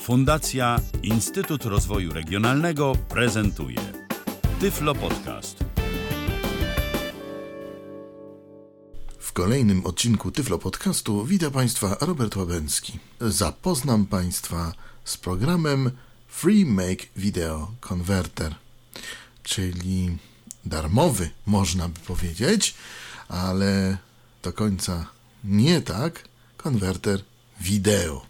Fundacja Instytut Rozwoju Regionalnego prezentuje Tyflo Podcast. W kolejnym odcinku Tyflo Podcastu witam Państwa Robert Łabęcki. Zapoznam Państwa z programem Free Make Video Converter, czyli darmowy, można by powiedzieć, ale do końca nie tak, konwerter wideo.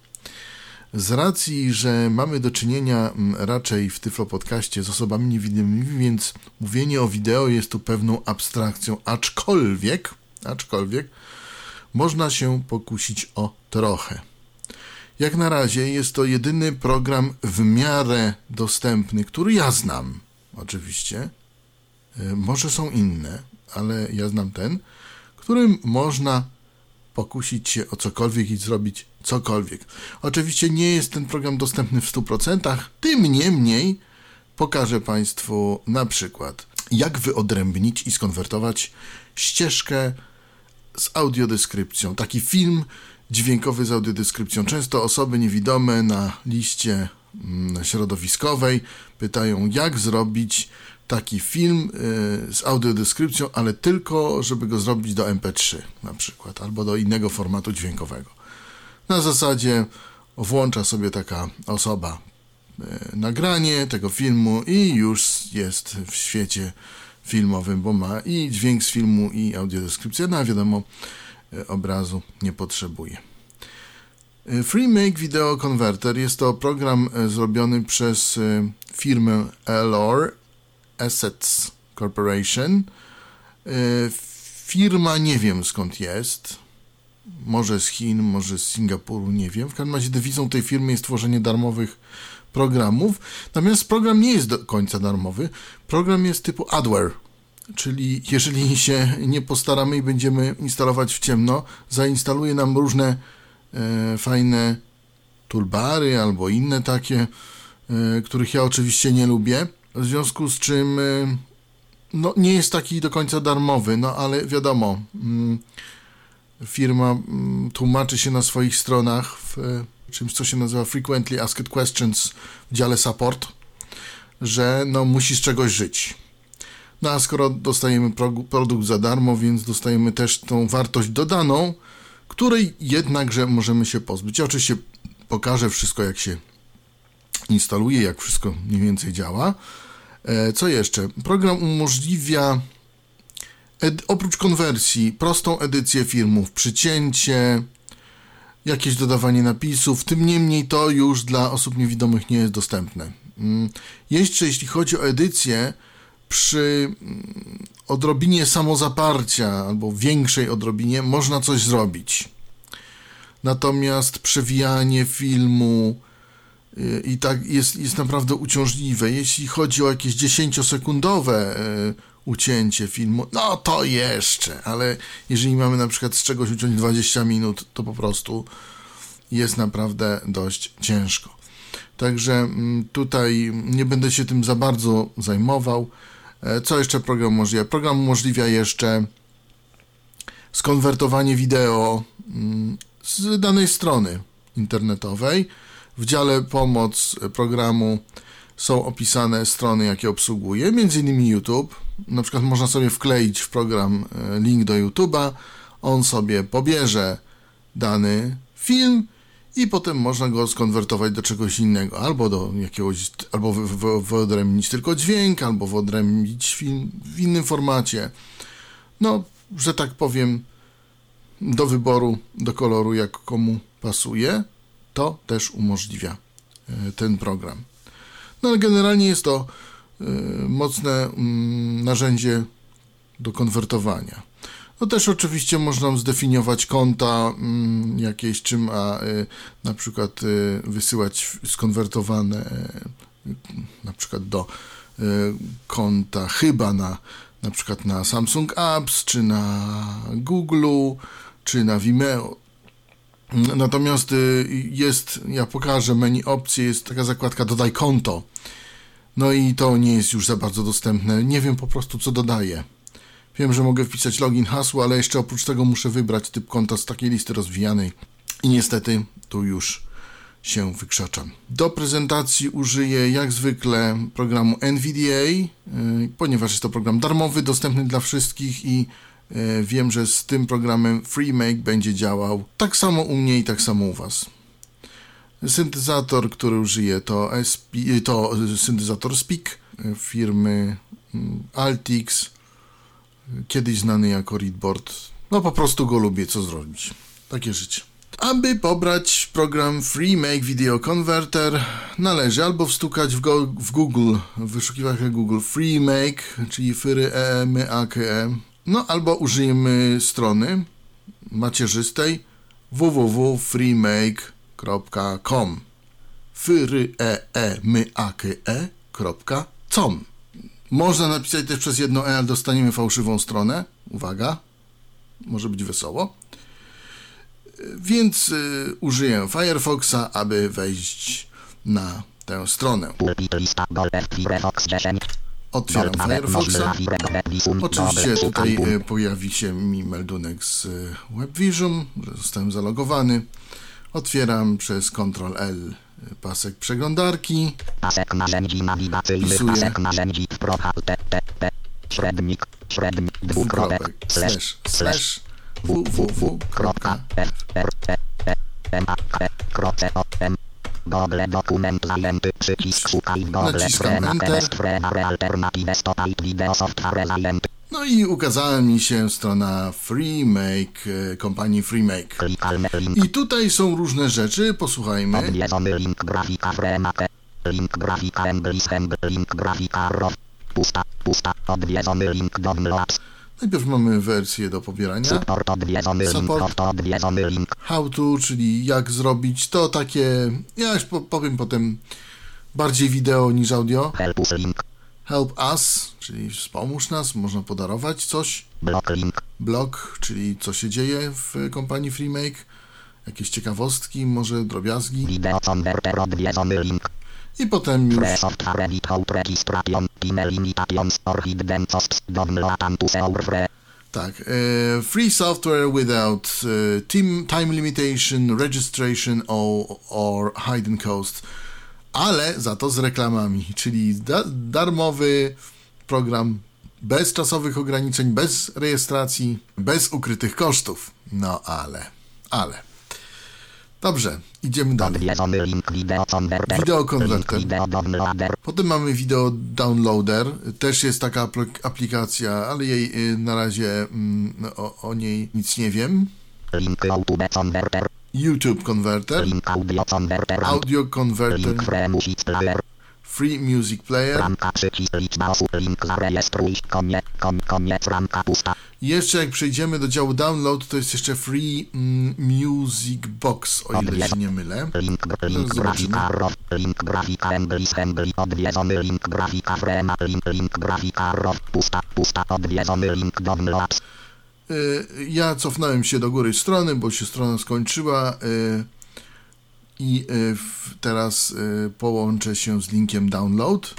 Z racji, że mamy do czynienia mm, raczej w Tyflo Podcaście z osobami niewidymymi, więc mówienie o wideo jest tu pewną abstrakcją, aczkolwiek, aczkolwiek można się pokusić o trochę. Jak na razie jest to jedyny program w miarę dostępny, który ja znam, oczywiście. E, może są inne, ale ja znam ten, którym można pokusić się o cokolwiek i zrobić cokolwiek. Oczywiście nie jest ten program dostępny w 100%, tym niemniej pokażę Państwu na przykład, jak wyodrębnić i skonwertować ścieżkę z audiodeskrypcją. Taki film dźwiękowy z audiodeskrypcją. Często osoby niewidome na liście mm, środowiskowej pytają, jak zrobić taki film y, z audiodeskrypcją, ale tylko, żeby go zrobić do MP3 na przykład, albo do innego formatu dźwiękowego. Na zasadzie włącza sobie taka osoba y, nagranie tego filmu i już jest w świecie filmowym, bo ma i dźwięk z filmu, i audiodeskrypcję, no a wiadomo, y, obrazu nie potrzebuje. Free Make Video Converter jest to program zrobiony przez firmę Elor Assets Corporation. E, firma nie wiem skąd jest. Może z Chin, może z Singapuru, nie wiem. W każdym razie dewizą tej firmy jest tworzenie darmowych programów. Natomiast program nie jest do końca darmowy. Program jest typu adware, czyli jeżeli się nie postaramy i będziemy instalować w ciemno, zainstaluje nam różne e, fajne toolbary albo inne takie, e, których ja oczywiście nie lubię w związku z czym y, no, nie jest taki do końca darmowy, no ale wiadomo, mm, firma mm, tłumaczy się na swoich stronach w czymś, co się nazywa Frequently Asked Questions w dziale Support, że no, musi z czegoś żyć. No a skoro dostajemy produkt za darmo, więc dostajemy też tą wartość dodaną, której jednakże możemy się pozbyć. Ja oczywiście pokażę wszystko, jak się instaluje, jak wszystko mniej więcej działa. E, co jeszcze? Program umożliwia oprócz konwersji prostą edycję filmów, przycięcie, jakieś dodawanie napisów. Tym niemniej to już dla osób niewidomych nie jest dostępne. Mm, jeszcze jeśli chodzi o edycję, przy mm, odrobinie samozaparcia albo większej odrobinie można coś zrobić. Natomiast przewijanie filmu, i tak jest, jest naprawdę uciążliwe. Jeśli chodzi o jakieś 10-sekundowe e, ucięcie filmu, no to jeszcze, ale jeżeli mamy na przykład z czegoś uciąć 20 minut, to po prostu jest naprawdę dość ciężko. Także mm, tutaj nie będę się tym za bardzo zajmował. E, co jeszcze program umożliwia? Program umożliwia jeszcze skonwertowanie wideo mm, z danej strony internetowej w dziale pomoc programu są opisane strony, jakie obsługuje, m.in. YouTube. Na przykład można sobie wkleić w program e, link do YouTube'a, on sobie pobierze dany film i potem można go skonwertować do czegoś innego, albo do jakiegoś, albo wyodrębnić tylko dźwięk, albo wyodrębnić film w innym formacie. No, że tak powiem, do wyboru, do koloru, jak komu pasuje to też umożliwia e, ten program. No ale generalnie jest to e, mocne mm, narzędzie do konwertowania. No też oczywiście można zdefiniować konta mm, jakieś, czym ma e, na przykład wysyłać skonwertowane na przykład do konta chyba na na przykład na Samsung Apps, czy na Google, czy na Vimeo. Natomiast y, jest, ja pokażę menu opcji, jest taka zakładka dodaj konto. No i to nie jest już za bardzo dostępne. Nie wiem po prostu co dodaję. Wiem, że mogę wpisać login, hasło, ale jeszcze oprócz tego muszę wybrać typ konta z takiej listy rozwijanej. I niestety tu już się wykrzaczam. Do prezentacji użyję jak zwykle programu NVDA, y, ponieważ jest to program darmowy, dostępny dla wszystkich i wiem, że z tym programem FreeMake będzie działał tak samo u mnie i tak samo u Was. Syntezator, który użyję to, SP, to syntezator Speak firmy mm, Altix, kiedyś znany jako Readboard. No po prostu go lubię, co zrobić. Takie życie. Aby pobrać program FreeMake Video Converter, należy albo wstukać w, go, w Google, w wyszukiwarkę Google FreeMake, czyli fyry e, m a k e, no albo użyjemy strony macierzystej www.freemake.com fyry e, e m a k e.com Można napisać też przez jedno e, ale dostaniemy fałszywą stronę. Uwaga, może być wesoło. Więc y, użyję Firefoxa, aby wejść na tę stronę. Otwieram Firefoxa. Oczywiście tutaj y, pojawi się mi meldunek z y, WebVision, że zostałem zalogowany. Otwieram przez Ctrl L y, pasek przeglądarki. Pasek narzędzi pasek narzędzi w procha, t, t, t, średnik, średnik, dwukropek, slash, slash, Google dokument zajęty, przycisk szukaj w Google, frena, test, frena, alternative, stop, video, software zajęty, No i ukazała mi się strona FreeMake, y, kompanii FreeMake. I tutaj są różne rzeczy, posłuchajmy. odwiedzony link, grafika, frena, te, link, grafika, English, link, grafika, row, pusta, pusta, odwiedzony link, downloads, Najpierw mamy wersję do pobierania. support, How to, czyli jak zrobić to takie, ja już po- powiem potem bardziej wideo niż audio. help us czyli wspomóż nas, można podarować coś. block link, Blog, czyli co się dzieje w kompanii FreeMake. Jakieś ciekawostki, może drobiazgi. video converter, odwiedzony link, I potem już tak. E, free software without e, team, time limitation, registration or, or hidden cost. Ale za to z reklamami, czyli da, darmowy program bez czasowych ograniczeń, bez rejestracji, bez ukrytych kosztów. No ale, ale. Dobrze, idziemy dalej. Downloader. Potem mamy video downloader. Też jest taka apl- aplikacja, ale jej y, na razie mm, o, o niej nic nie wiem. YouTube Link audio converter. Free music player. Free Music Player. Ramka przycisk liczba osób. Link zarejestruj. Koniec, kon, koniec, ramka pusta. I jeszcze jak przejdziemy do działu download, to jest jeszcze Free mm, Music Box, o ile się nie mylę. Link, link grafika row. Link grafika. Odwiedzony link grafika frema. Link, link grafika row. Pusta, pusta. Odwiedzony link downloads. Y, Ja cofnąłem się do góry strony, bo się strona skończyła y, i y, teraz y, połączę się z linkiem download.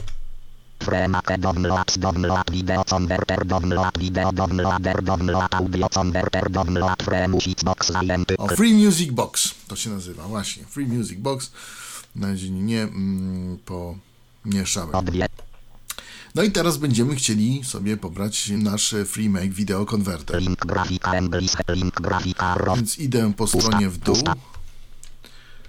Download, download video converter, download video, downloader, download audio converter, download free music box. O, Free Music Box to się nazywa, właśnie. Free Music Box. Na razie nie mm, pomieszałem. No i teraz będziemy chcieli sobie pobrać nasz Free Make Video Converter. link grafika link grafika Więc idę po stronie w dół.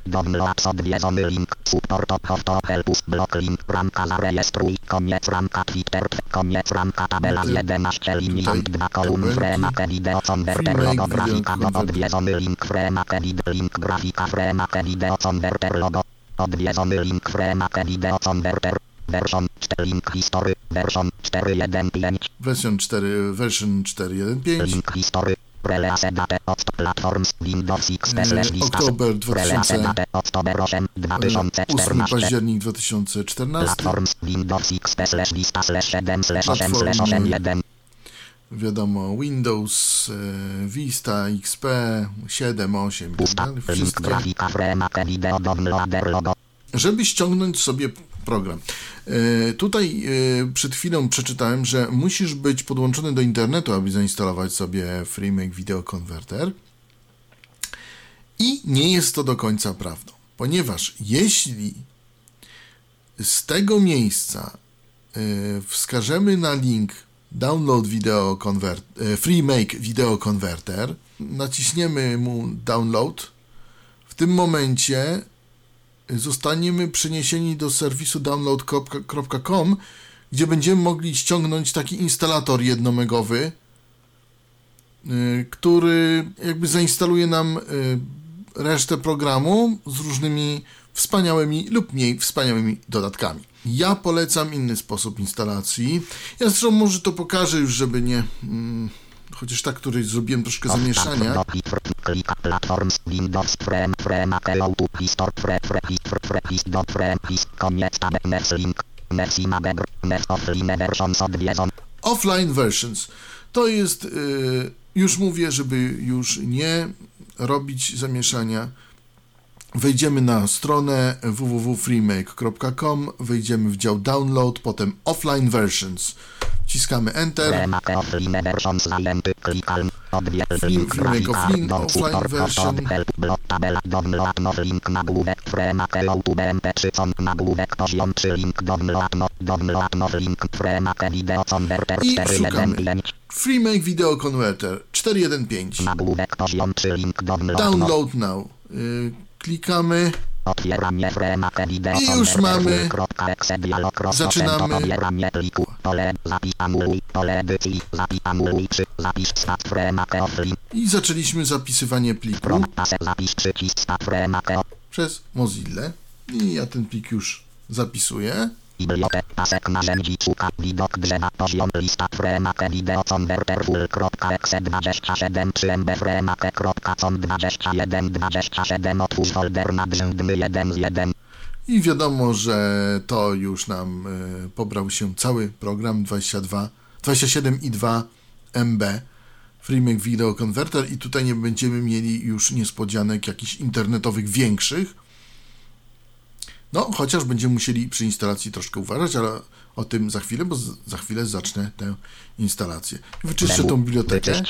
Download odwiedzony link, support of to help us, block link, ramka zarejestruj, koniec ramka Twitter, koniec ramka tabela Tutaj- 11 linii, tutaj 2 kolumn, fremake video converter, logo grafika, Converter. odwiedzony link, fremake video, link grafika, fremake video converter, logo, odwiedzony link, fremake video converter, version 4, link history, version 4.1.5, Wersjon 4, version 4.1.5. link history, release date od platforms, Windows XP E, lista, oktober release 2000. date oktober 8, 8 2014, październik 2014. Platforms Windows XP slash lista slash 7 slash 8 Platformy. slash 8 1 Wiadomo, Windows, e, Vista, XP, 7, 8 i tak pusta link grafika fremake video downloader logo Żeby ściągnąć sobie program. E, tutaj e, przed chwilą przeczytałem, że musisz być podłączony do internetu, aby zainstalować sobie FreeMake Video Converter. I nie jest to do końca prawdą. ponieważ jeśli z tego miejsca y, wskażemy na link download video convert, y, free make video converter, naciśniemy mu download, w tym momencie zostaniemy przeniesieni do serwisu download.com, gdzie będziemy mogli ściągnąć taki instalator jednomegowy, y, który jakby zainstaluje nam y, resztę programu z różnymi wspaniałymi lub mniej wspaniałymi dodatkami. Ja polecam inny sposób instalacji. Ja zresztą może to pokażę już, żeby nie... Mm, chociaż tak, który zrobiłem troszkę zamieszania. Offline versions. To jest, y, już mówię, żeby już nie robić zamieszania. Wejdziemy na stronę www.freemake.com, wejdziemy w dział download, potem offline versions. Wciskamy enter. Freemake offline, offline version. pod help blok tabela download link nagłówek Remake YouTube MP3 con nagłówek poziom 3 link download download link Remake video converter I 415 Freemake Video Converter 415. nagłówek poziom 3 link download no Download now. Y, klikamy. I już mamy. Zaczynamy. I zaczęliśmy zapisywanie pliku przez Mozilla. I ja ten plik już zapisuję. Pasek narzędzi widok drzewa poziom lista Remake Video Converter full.exe 27 3 mb Remake.com 21 27 otwórz folder nadrzędny 1 z 1 I wiadomo, że to już nam y, pobrał się cały program 22, 27,2 MB FreeMake Video Converter i tutaj nie będziemy mieli już niespodzianek jakichś internetowych większych. No, chociaż będziemy musieli przy instalacji troszkę uważać, ale o tym za chwilę, bo z, za chwilę zacznę tę instalację. Wyczyszczę tą bibliotekę.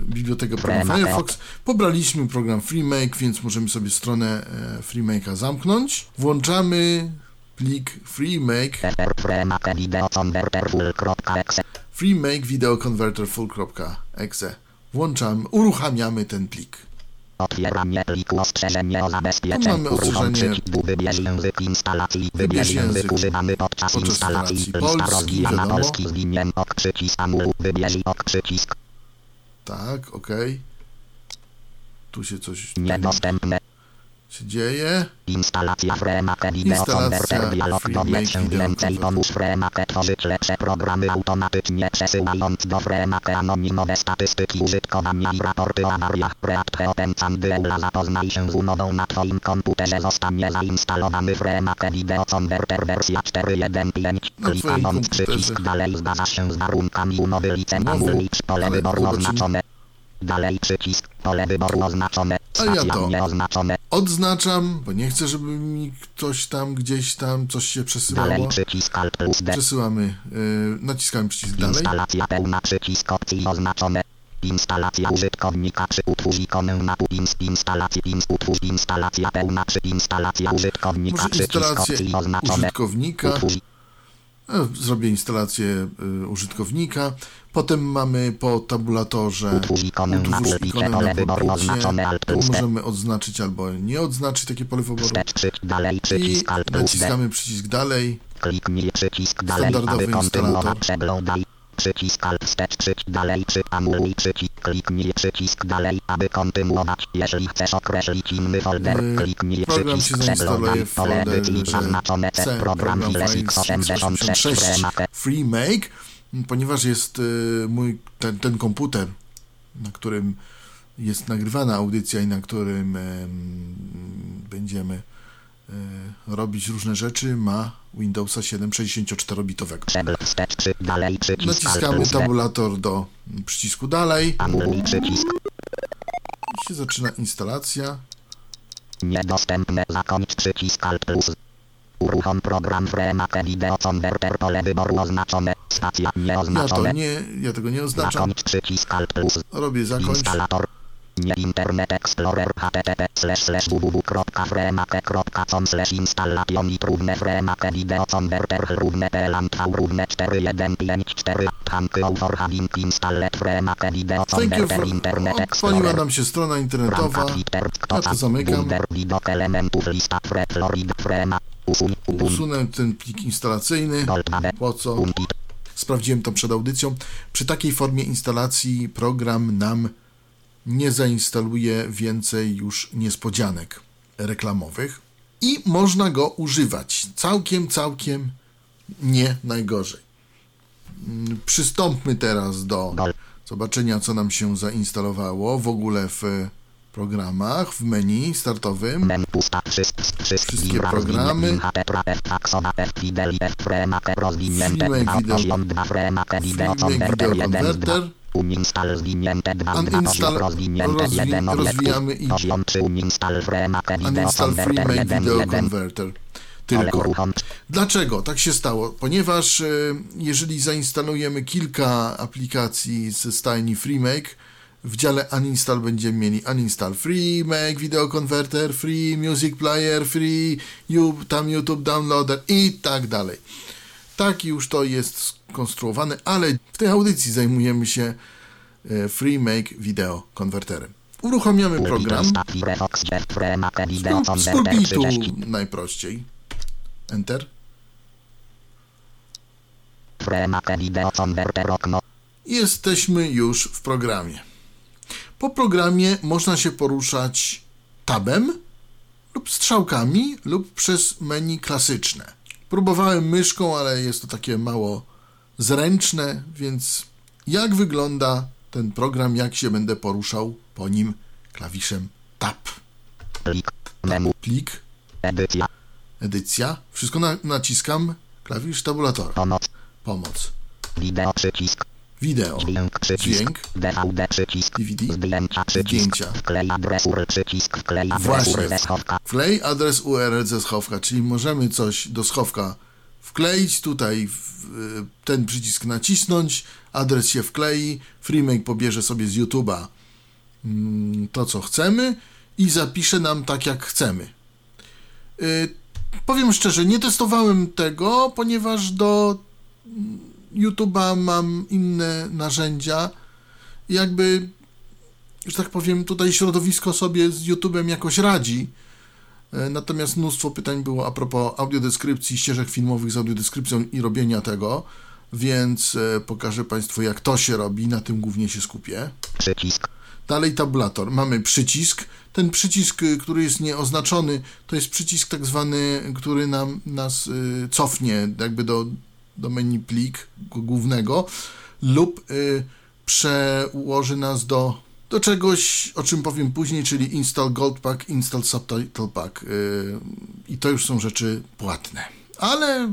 Bibliotekę program Freemake. Firefox. Pobraliśmy program FreeMake, więc możemy sobie stronę e, FreeMake'a zamknąć. Włączamy plik FreeMake, FreeMake Video Converter Full.exe. Włączamy, uruchamiamy ten plik. Otwieranie pliku ostrzeżenie o zabezpieczeniu. mamy ostrzeżenie. wybierz język instalacji. Wybierz język używany podczas podczas instalacji. Lista rozwijana polski z liniem ok przycisk anulu. Wybierz ok przycisk. Tak, ok. Tu się coś Niedostępne. Się dzieje. Instalacja Fremake Video Converter Dialog dowiedz się więcej pomóż Fremake tworzyć lepsze programy automatycznie przesyłając do Fremake anonimowe statystyki użytkowania i raporty o awariach. Preapte Open Eula zapoznaj się z umową na Twoim komputerze. Zostanie zainstalowany Fremake Video Converter wersja 4.1.5 Na twoim klikając przycisk dalej zgadzasz się z warunkami umowy licen Umowy. anuluj pole wyboru oznaczone Dalej przycisk pole wyboru oznaczone A ja to. nieoznaczone Odznaczam, bo nie chcę, żeby mi ktoś tam, gdzieś tam coś się Dalej przesyłało. przycisk Alt plus D. Przesyłamy, y, naciskamy przycisk dalej. Instalacja pełna przycisk opcji oznaczone. Instalacja użytkownika przy utwórz ikonę na ins instalacji ins utwórz instalacja pełna przy instalacja użytkownika Może oznaczone. użytkownika. Utwórz Zrobię instalację y, użytkownika. Potem mamy po tabulatorze na pole wyboru oznaczone Alt D. możemy odznaczyć albo nie odznaczyć takie pole wyboru. Przycisk dalej I naciskamy przycisk dalej. Kliknij przycisk dalej, aby kontynuować przeglądaj. Przycisk Alt wstecz przycisk dalej przy anuluj przycisk kliknij przycisk dalej, aby kontynuować. Jeżeli chcesz określić inny folder, Yy, kliknij przycisk w pole edycji zaznaczone C, program Files Files x86 x86 Remake. FreeMake, ponieważ jest y, mój ten, ten komputer, na którym jest nagrywana audycja i na którym em, będziemy robić różne rzeczy, ma Windowsa 7 64-bitowego. Przegl wstecz przy dalej przycisk Alt Naciskamy tabulator do przycisku dalej i się zaczyna instalacja. niedostępne zakończ przycisk Alt plus Uruchom program Fremake Video Converter pole wyboru oznaczone stacja Ja to nieoznaczone nie, ja tego nie oznaczam. Zakończ przycisk Alt plus Robię zakończ. Instalator. Nie Internet Explorer http slash slash www.fremake.com slash installation i trudne fremake video converter równe pelant v równe 4154 thank for having installed fremake video converter. Internet Explorer. nam się strona internetowa. Ja to zamykam. Widok elementów, lista Fre, Florid, Frema, Usunę ten plik instalacyjny. Po co? Sprawdziłem to przed audycją. Przy takiej formie instalacji program nam nie zainstaluje więcej już niespodzianek reklamowych i można go używać. Całkiem, całkiem nie najgorzej. Mm, Przystąpmy teraz do zobaczenia, co nam się zainstalowało w ogóle w programach, w menu startowym. wszystkie, programy. Tetra, F, Taxona, F, Fideli, F, Fremake, rozwinięte, Freemake 2, Video- poziom 2, Fremake, video, Freemake converter, Video 1 z 2. Converter. Uninstall zwinięte 2 z 2, Uninstall- poziom rozwinięte rozwi- 1 rozwijamy i- Poziom 3, uninstall Fremake, video, converter, Freemake 1 Video 1. Converter. Ale Tylko. Dlaczego tak się stało? Ponieważ e, jeżeli zainstalujemy kilka aplikacji ze stajni FreeMake, w dziale Uninstall będziemy mieli Uninstall FreeMake Video Converter, Free Music Player, Free you, tam YouTube Downloader i tak dalej. Tak już to jest skonstruowane, ale w tej audycji zajmujemy się e, FreeMake Video Converterem. Uruchamiamy program z converter, pulpitu 30. najprościej. Enter. Jesteśmy już w programie. Po programie można się poruszać tabem lub strzałkami lub przez menu klasyczne. Próbowałem myszką, ale jest to takie mało zręczne, więc jak wygląda ten program, jak się będę poruszał po nim klawiszem tab. Plik, Plik, edycja, edycja, wszystko na, naciskam, klawisz tabulatora, pomoc, pomoc, wideo, przycisk, wideo, dźwięk, dźwięk, DVD, przycisk, DVD, zdjęcia, przycisk, zdjęcia. wklej adres URL, przycisk, wklej adres Właśnie. URL ze schowka, Wklej adres URL ze schowka, czyli możemy coś do schowka wkleić, tutaj y, ten przycisk nacisnąć, adres się wklei, FreeMake pobierze sobie z YouTube'a mm, to, co chcemy i zapisze nam tak, jak chcemy. Y, powiem szczerze, nie testowałem tego, ponieważ do YouTube'a mam inne narzędzia. Jakby, że tak powiem, tutaj środowisko sobie z YouTube'em jakoś radzi. E, Natomiast mnóstwo pytań było a propos audiodeskrypcji, ścieżek filmowych z audiodeskrypcją i robienia tego, więc e, pokażę Państwu, jak to się robi, na tym głównie się skupię. przycisk, Dalej tabulator. Mamy przycisk. Ten przycisk, y, który jest nieoznaczony, to jest przycisk tak zwany, który nam, nas y, cofnie jakby do, do menu plik głównego lub y, przełoży nas do, do czegoś, o czym powiem później, czyli install gold pack, install subtitle pack. Y, I to już są rzeczy płatne, ale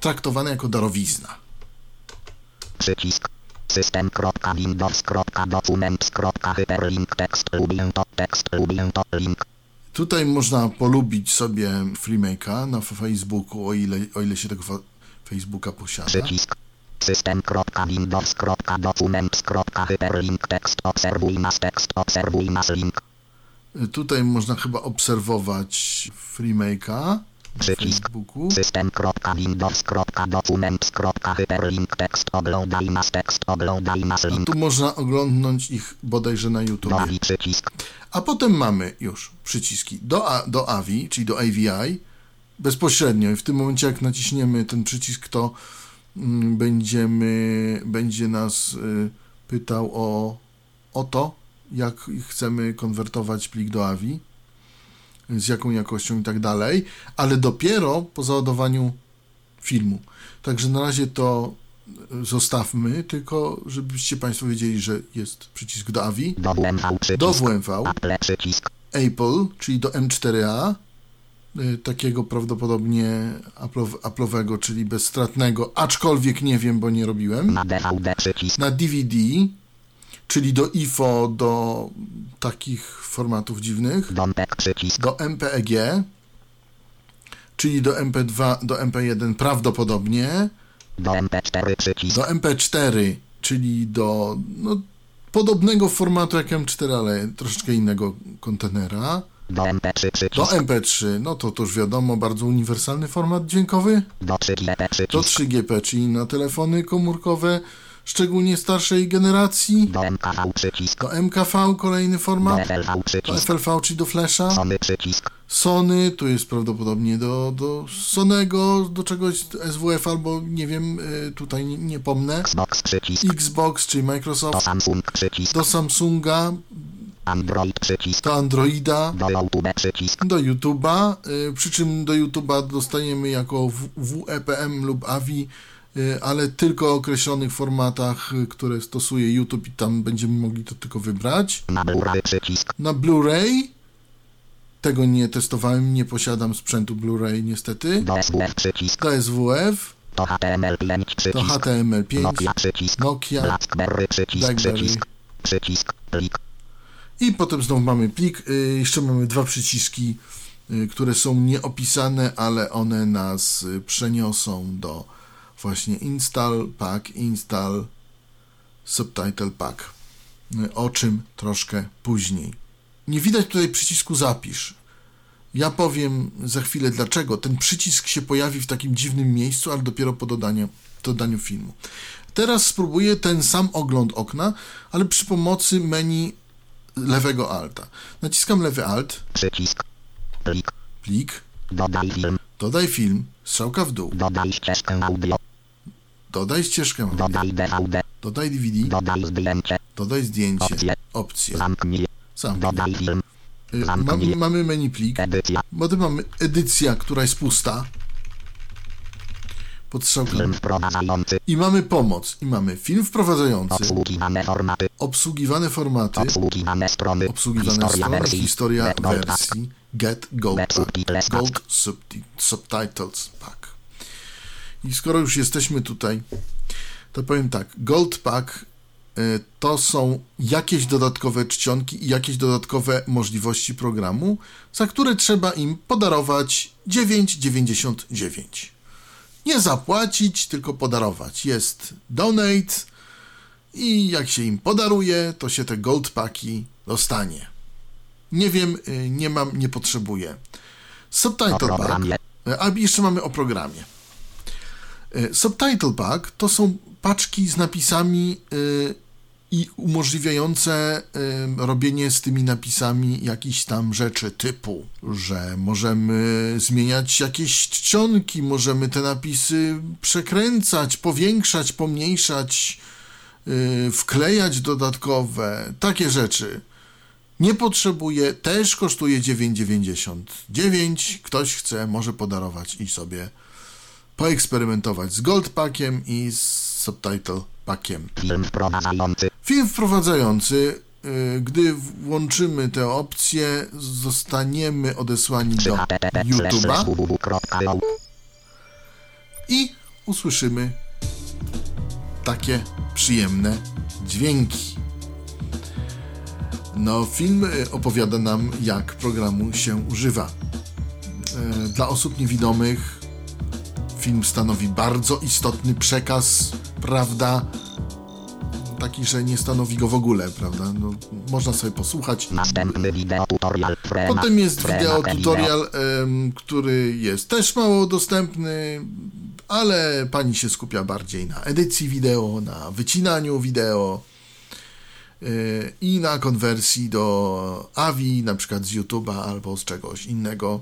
traktowane jako darowizna. przycisk, system.windows.documents.hyperlink tekst lubię to, tekst lubię to, link, Tutaj można polubić sobie FreeMake'a na Facebooku, o ile, o ile się tego Facebooka posiada. przycisk, system.windows.documents.hyperlink tekst, obserwuj nas tekst, obserwuj nas link, Tutaj można chyba obserwować FreeMake'a Przycisk. Facebooku. system.windows.documents.hyperlink tekst, oglądaj nas tekst, oglądaj nas A link, tu można oglądnąć ich bodajże na YouTube. przycisk, A potem mamy już przyciski do, A, do AVI, czyli do AVI, bezpośrednio. I w tym momencie, jak naciśniemy ten przycisk, to mm, będziemy, będzie nas y, pytał o, o to, jak chcemy konwertować plik do AVI, z jaką jakością i tak dalej, ale dopiero po załadowaniu filmu. Także na razie to y, zostawmy, tylko żebyście Państwo wiedzieli, że jest przycisk do AVI, do WMV do WMV, Apple czyli do M4A, y, takiego prawdopodobnie Apple'ow- Apple'owego, czyli bezstratnego, aczkolwiek nie wiem, bo nie robiłem, na DVD na DVD, czyli do IFO, do takich formatów dziwnych, do MPEG, czyli do MP2, do MP1 prawdopodobnie, do MP4 przycisk, do MP4, czyli do no, podobnego formatu jak M4, ale troszeczkę innego kontenera. Do MP3 Do przycisk. MP3, no to to już wiadomo, bardzo uniwersalny format dźwiękowy. Do 3GP Do przycisk. 3GP, czyli na telefony komórkowe, szczególnie starszej generacji. Do MKV przycisk. Do MKV kolejny Do format. FLV Do przycisk. FLV, czyli do Flasha. Sony przycisk. Sony, to jest prawdopodobnie do, do Sonego, do czegoś SWF albo nie wiem, y, tutaj nie, nie pomnę. Xbox przycisk. Xbox, czyli Do Microsoft. Samsung przycisk. Do Samsunga, Android przycisk. do Androida, Do YouTube przycisk. do YouTube'a, y, przy czym do YouTube'a dostaniemy jako WEPM lub AVI, y, ale tylko o określonych formatach, y, które stosuje YouTube i tam będziemy mogli to tylko wybrać. Na Blu-ray przycisk. Na Blu-ray tego nie testowałem, nie posiadam sprzętu Blu-ray niestety. Do SWF przycisk. Do SWF, Do HTML5 do przycisk. HTML5, Nokia przycisk. Nokia Blackberry przycisk. Blackberry. Przycisk. Przycisk. Plik. I potem znowu mamy plik. Y, Jeszcze mamy dwa przyciski, y, które są nieopisane, ale one nas y, przeniosą do właśnie install pack, install subtitle pack. O czym troszkę później. Nie widać tutaj przycisku zapisz. Ja powiem za chwilę dlaczego. Ten przycisk się pojawi w takim dziwnym miejscu, ale dopiero po dodaniu, dodaniu filmu. Teraz spróbuję ten sam ogląd okna, ale przy pomocy menu lewego alta. Naciskam lewy alt, Przycisk. Plik. plik, Dodaj film. dodaj film, strzałka w dół, Dodaj ścieżkę audio. dodaj ścieżkę, audio, Dodaj DVD. dodaj DVD, Dodaj zdjęcie. dodaj zdjęcie, Opcje. opcje, Zamknij. sam. Dodaj film. Y, zamknij. Mamy, mamy menu plik, Edycja. potem mamy edycja, która jest pusta, pod i mamy pomoc, i mamy film wprowadzający, Obsługiwane formaty. obsługiwane formaty, Obsługiwane strony. obsługiwane Historia strony, wersji. historia wersji, get pack. gold subti- subtitles pack. I skoro już jesteśmy tutaj, to powiem tak, gold pack y, to są jakieś dodatkowe czcionki i jakieś dodatkowe możliwości programu, za które trzeba im podarować 9,99. Nie zapłacić, tylko podarować. Jest donate i jak się im podaruje, to się te gold paki dostanie. Nie wiem, y, nie mam, nie potrzebuję. Subtitle pack. programie. A jeszcze mamy o programie. Y, Subtitle pack to są paczki z napisami y, i umożliwiające y, robienie z tymi napisami jakichś tam rzeczy typu, że możemy zmieniać jakieś czcionki, możemy te napisy przekręcać, powiększać, pomniejszać, y, wklejać dodatkowe, takie rzeczy. Nie potrzebuje, też kosztuje 9,99. Ktoś chce, może podarować i sobie poeksperymentować z Gold Packiem i z Subtitle Packiem. Film wprowadzający, y, gdy włączymy te opcje, zostaniemy odesłani do YouTube'a i usłyszymy takie przyjemne dźwięki. No, film y, opowiada nam, jak programu się używa. E, Dla osób niewidomych film stanowi bardzo istotny przekaz, prawda? Taki, że nie stanowi go w ogóle, prawda? No, można sobie posłuchać. Następny wideo tutorial. Frema. Potem jest wideo tutorial, em, który jest też mało dostępny, ale pani się skupia bardziej na edycji wideo, na wycinaniu wideo y, i na konwersji do AVI, na przykład z YouTube'a albo z czegoś innego.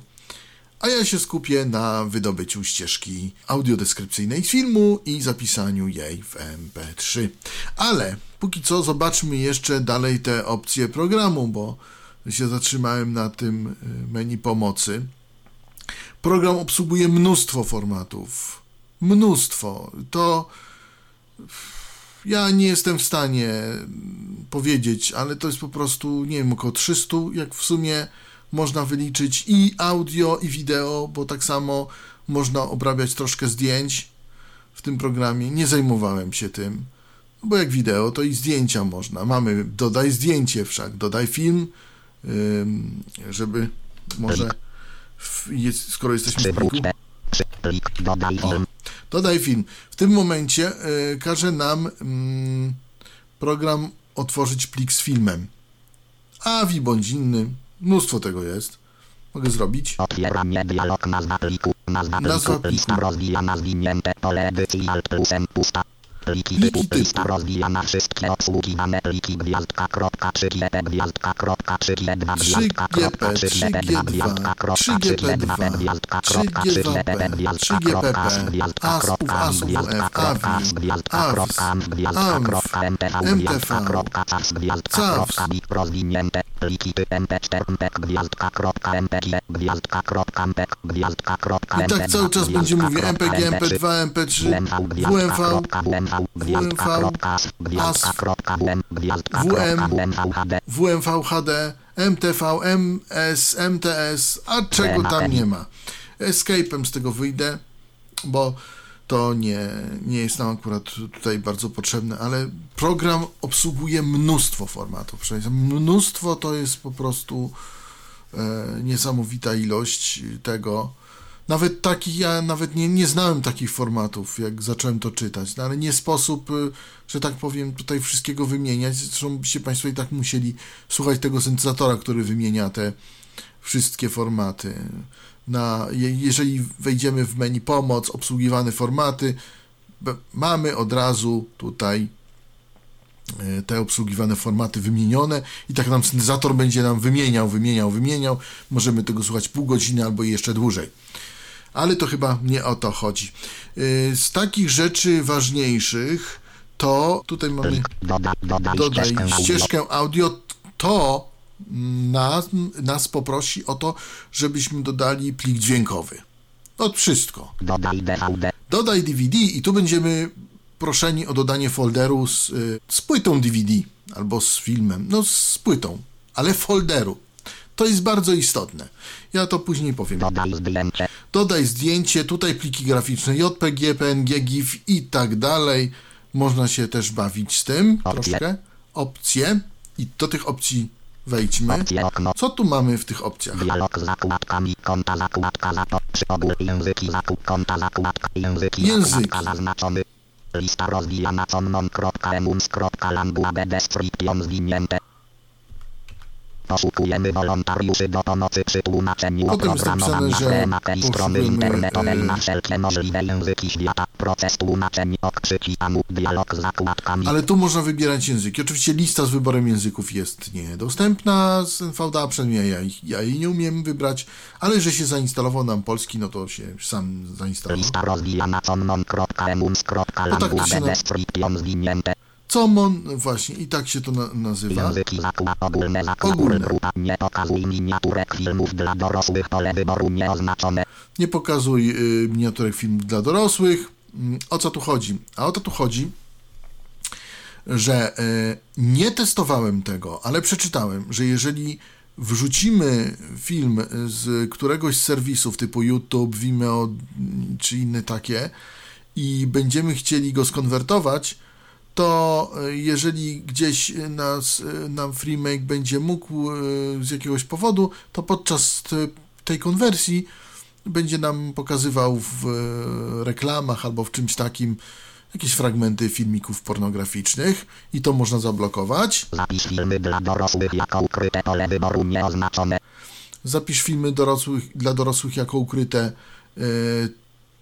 A ja się skupię na wydobyciu ścieżki audiodeskrypcyjnej z filmu i zapisaniu jej w MP3. Ale póki co zobaczmy jeszcze dalej te opcje programu, bo się zatrzymałem na tym y, menu pomocy. Program obsługuje mnóstwo formatów. Mnóstwo. To ja nie jestem w stanie powiedzieć, ale to jest po prostu, nie wiem, około 300, jak w sumie można wyliczyć i audio, i wideo, bo tak samo można obrabiać troszkę zdjęć w tym programie. Nie zajmowałem się tym, bo jak wideo, to i zdjęcia można. Mamy dodaj zdjęcie wszak, dodaj film, żeby może, w, jest, skoro jesteśmy w pliku. Dodaj film. Dodaj film. W tym momencie y, każe nam program otworzyć plik z filmem. AVI bądź inny, mnóstwo tego jest. Mogę zrobić. Otwieranie dialog nazwa pliku. Nazwa pliku. Lista pliku. rozwijana zwinięte pole edycji alt plusem pusta. Pliki typu. Lista rozwijana wszystkie obsługiwane pliki gwiazdka kropka 3 GP gwiazdka kropka 3 G2 gwiazdka kropka 3 GP2 gwiazdka kropka 3 G2 gwiazdka kropka 3 GP gwiazdka kropka gwiazdka kropka gwiazdka kropka gwiazdka kropka gwiazdka kropka MTV gwiazdka kropka CAS gwiazdka kropka BIC rozwinięte pliki typ MP4 MPEG gwiazdka kropka MPG gwiazdka kropka MPEG gwiazdka kropka I tak cały czas będzie mówił MPG, MP2, MP3, WMV, WMV, WM, HD, MTV, MS, MTS, a czego tam nie ma. Escape'em z tego wyjdę, bo to nie, nie jest nam akurat tutaj bardzo potrzebne, ale program obsługuje mnóstwo formatów. Mnóstwo to jest po prostu e, niesamowita ilość tego. Nawet takich, ja nawet nie, nie znałem takich formatów, jak zacząłem to czytać, no ale nie sposób, y, że tak powiem, tutaj wszystkiego wymieniać. Zresztą byście Państwo i tak musieli słuchać tego syntezatora, który wymienia te wszystkie formaty. Na, je, jeżeli wejdziemy w menu pomoc, obsługiwane formaty, mamy od razu tutaj e, te obsługiwane formaty wymienione i tak nam syntezator będzie nam wymieniał, wymieniał, wymieniał. Możemy tego słuchać pół godziny albo jeszcze dłużej. Ale to chyba nie o to chodzi. E, Z takich rzeczy ważniejszych to tutaj mamy dodaj ścieżkę audio, to nas, nas poprosi o to, żebyśmy dodali plik dźwiękowy. To wszystko. Dodaj DVD. Dodaj DVD i tu będziemy proszeni o dodanie folderu z, y, z płytą DVD albo z filmem, no z płytą, ale folderu. To jest bardzo istotne. Ja to później powiem. Dodaj zdjęcie. Dodaj zdjęcie, tutaj pliki graficzne JPG, PNG, GIF i tak dalej. Można się też bawić z tym Opcje. troszkę. Opcje i do tych opcji wejdźmy. Opcje. Co tu mamy w tych opcjach? Dialog z zakładkami, konta zakładka za to, przy ogół języki zakup, konta zakładka, języki, Języki. zakładka zaznaczony. Lista rozwijana common.emuns.lambua description zwinięte. Poszukujemy wolontariuszy do pomocy przy tłumaczeniu oprogramowania że tematej strony internetowej y, na wszelkie możliwe języki świata. Proces tłumaczeń okrzyki amu, dialog z zakładkami. Ale tu można wybierać języki. Oczywiście lista z wyborem języków jest niedostępna z NVDA, przynajmniej ja, ja jej nie umiem wybrać, ale że się zainstalował nam polski, no to się sam zainstalował. Lista rozwijana common.emuns.lambua No tak na- description zwinięte. Comon, właśnie, i tak się to na, nazywa. Języki ogólne Ogólne. grupa nie pokazuj miniaturek filmów dla dorosłych pole wyboru nieoznaczone. Nie pokazuj y, miniaturek filmów dla dorosłych. Mm, O co tu chodzi? A o to tu chodzi, że y, nie testowałem tego, ale przeczytałem, że jeżeli wrzucimy film z któregoś z serwisów typu YouTube, Vimeo mm, czy inne takie i będziemy chcieli go skonwertować, to y, jeżeli gdzieś y, nas, y, nam FreeMake będzie mógł z jakiegoś powodu, to podczas tej konwersji będzie nam pokazywał w e, reklamach albo w czymś takim jakieś fragmenty filmików pornograficznych i to można zablokować. Zapisz filmy dla dorosłych jako ukryte pole wyboru nieoznaczone. Zapisz filmy dorosłych, dla dorosłych jako ukryte. E,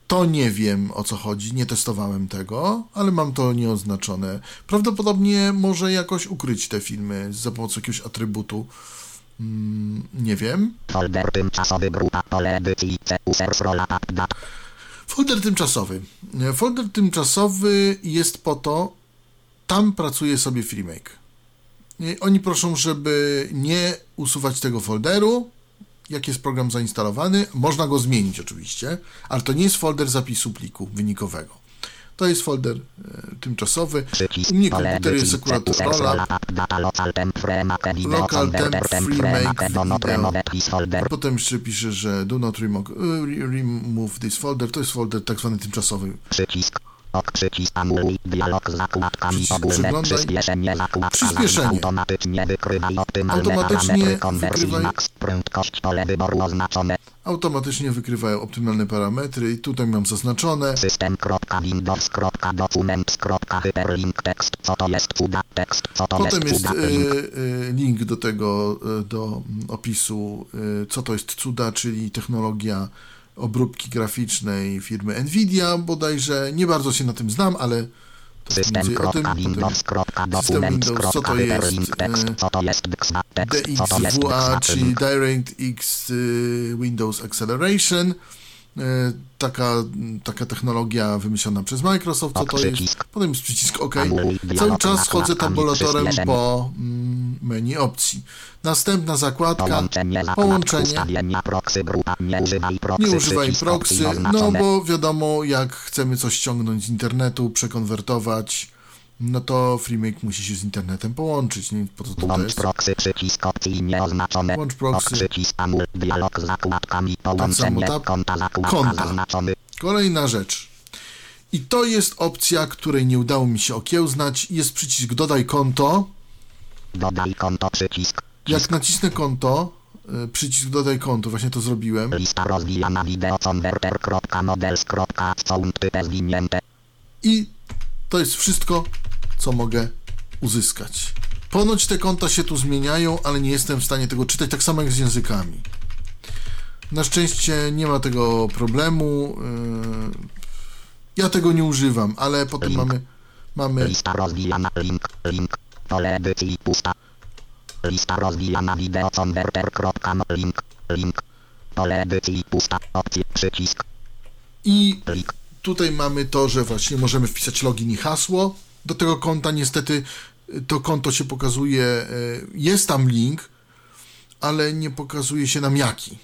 To nie wiem o co chodzi, nie testowałem tego, ale mam to nieoznaczone. Prawdopodobnie może jakoś ukryć te filmy za pomocą jakiegoś atrybutu. Mm, Nie wiem. Folder tymczasowy grupa pole. Folder tymczasowy. Folder tymczasowy jest po to, tam pracuje sobie FreeMake. Oni proszą, żeby nie usuwać tego folderu, jak jest program zainstalowany. Można go zmienić oczywiście, ale to nie jest folder zapisu pliku wynikowego. To jest folder e, tymczasowy. U mnie komputer jest akurat data local temp free make video. A potem jeszcze pisze, że do not remove, remove this folder. To jest folder tak zwany tymczasowy. Przycisk Ok przycisk anuluj dialog z zakładkami Przycisk ogólne przyspieszenie zakładka Przyspieszenie. automatycznie wykrywaj optymalne Automatycznie parametry konwersji wykrywaj- max prędkość pole wyboru oznaczone Automatycznie wykrywają optymalne parametry i tutaj mam zaznaczone. system.windows.documents.hyperlink tekst co to jest cuda tekst co to Potem jest cuda e, link e, link do tego, e, do opisu, co to jest CUDA, czyli technologia obróbki graficznej firmy Nvidia, bodajże nie bardzo się na tym znam, ale o tym. Potem Windows, co to jest, e, co to jest DXA tekst co to jest DXWA, DXA czyli DirectX y, Windows Acceleration. Y, Taka, taka technologia wymyślona przez Microsoft, co to jest. Potem jest przycisk OK. Cały czas chodzę tabulatorem po mm, menu opcji. Następna zakładka, Połączenie nie używaj proxy no bo wiadomo, jak chcemy coś ściągnąć z internetu, przekonwertować, no to FreeMake musi się z internetem połączyć. Nie? Po co to Włącz jest? proxy przycisk opcji nieoznaczone. Włącz proxy. Przycisk anul dialog z zakładkami samo połączenie tab. konta zakładka Konta. zaznaczony. Kolejna rzecz. I to jest opcja, której nie udało mi się okiełznać. Jest przycisk dodaj konto. Dodaj konto przycisk. Jak nacisnę konto, y, przycisk dodaj konto, właśnie to zrobiłem. Lista rozwijana wideo converter.models.sound zwinięte. I to jest wszystko, co mogę uzyskać. Ponoć te konta się tu zmieniają, ale nie jestem w stanie tego czytać, tak samo jak z językami. Na szczęście nie ma tego problemu. y, Ja tego nie używam, ale potem Link. mamy, mamy Lista rozwijana link link. Pole edycji pusta. Lista rozwijana wideo converter.link link. Pole edycji pusta. Opcje przycisk. i Plik. Tutaj mamy to, że właśnie możemy wpisać login i hasło do tego konta. Niestety y, to konto się pokazuje, y, jest tam link, ale nie pokazuje się nam jaki.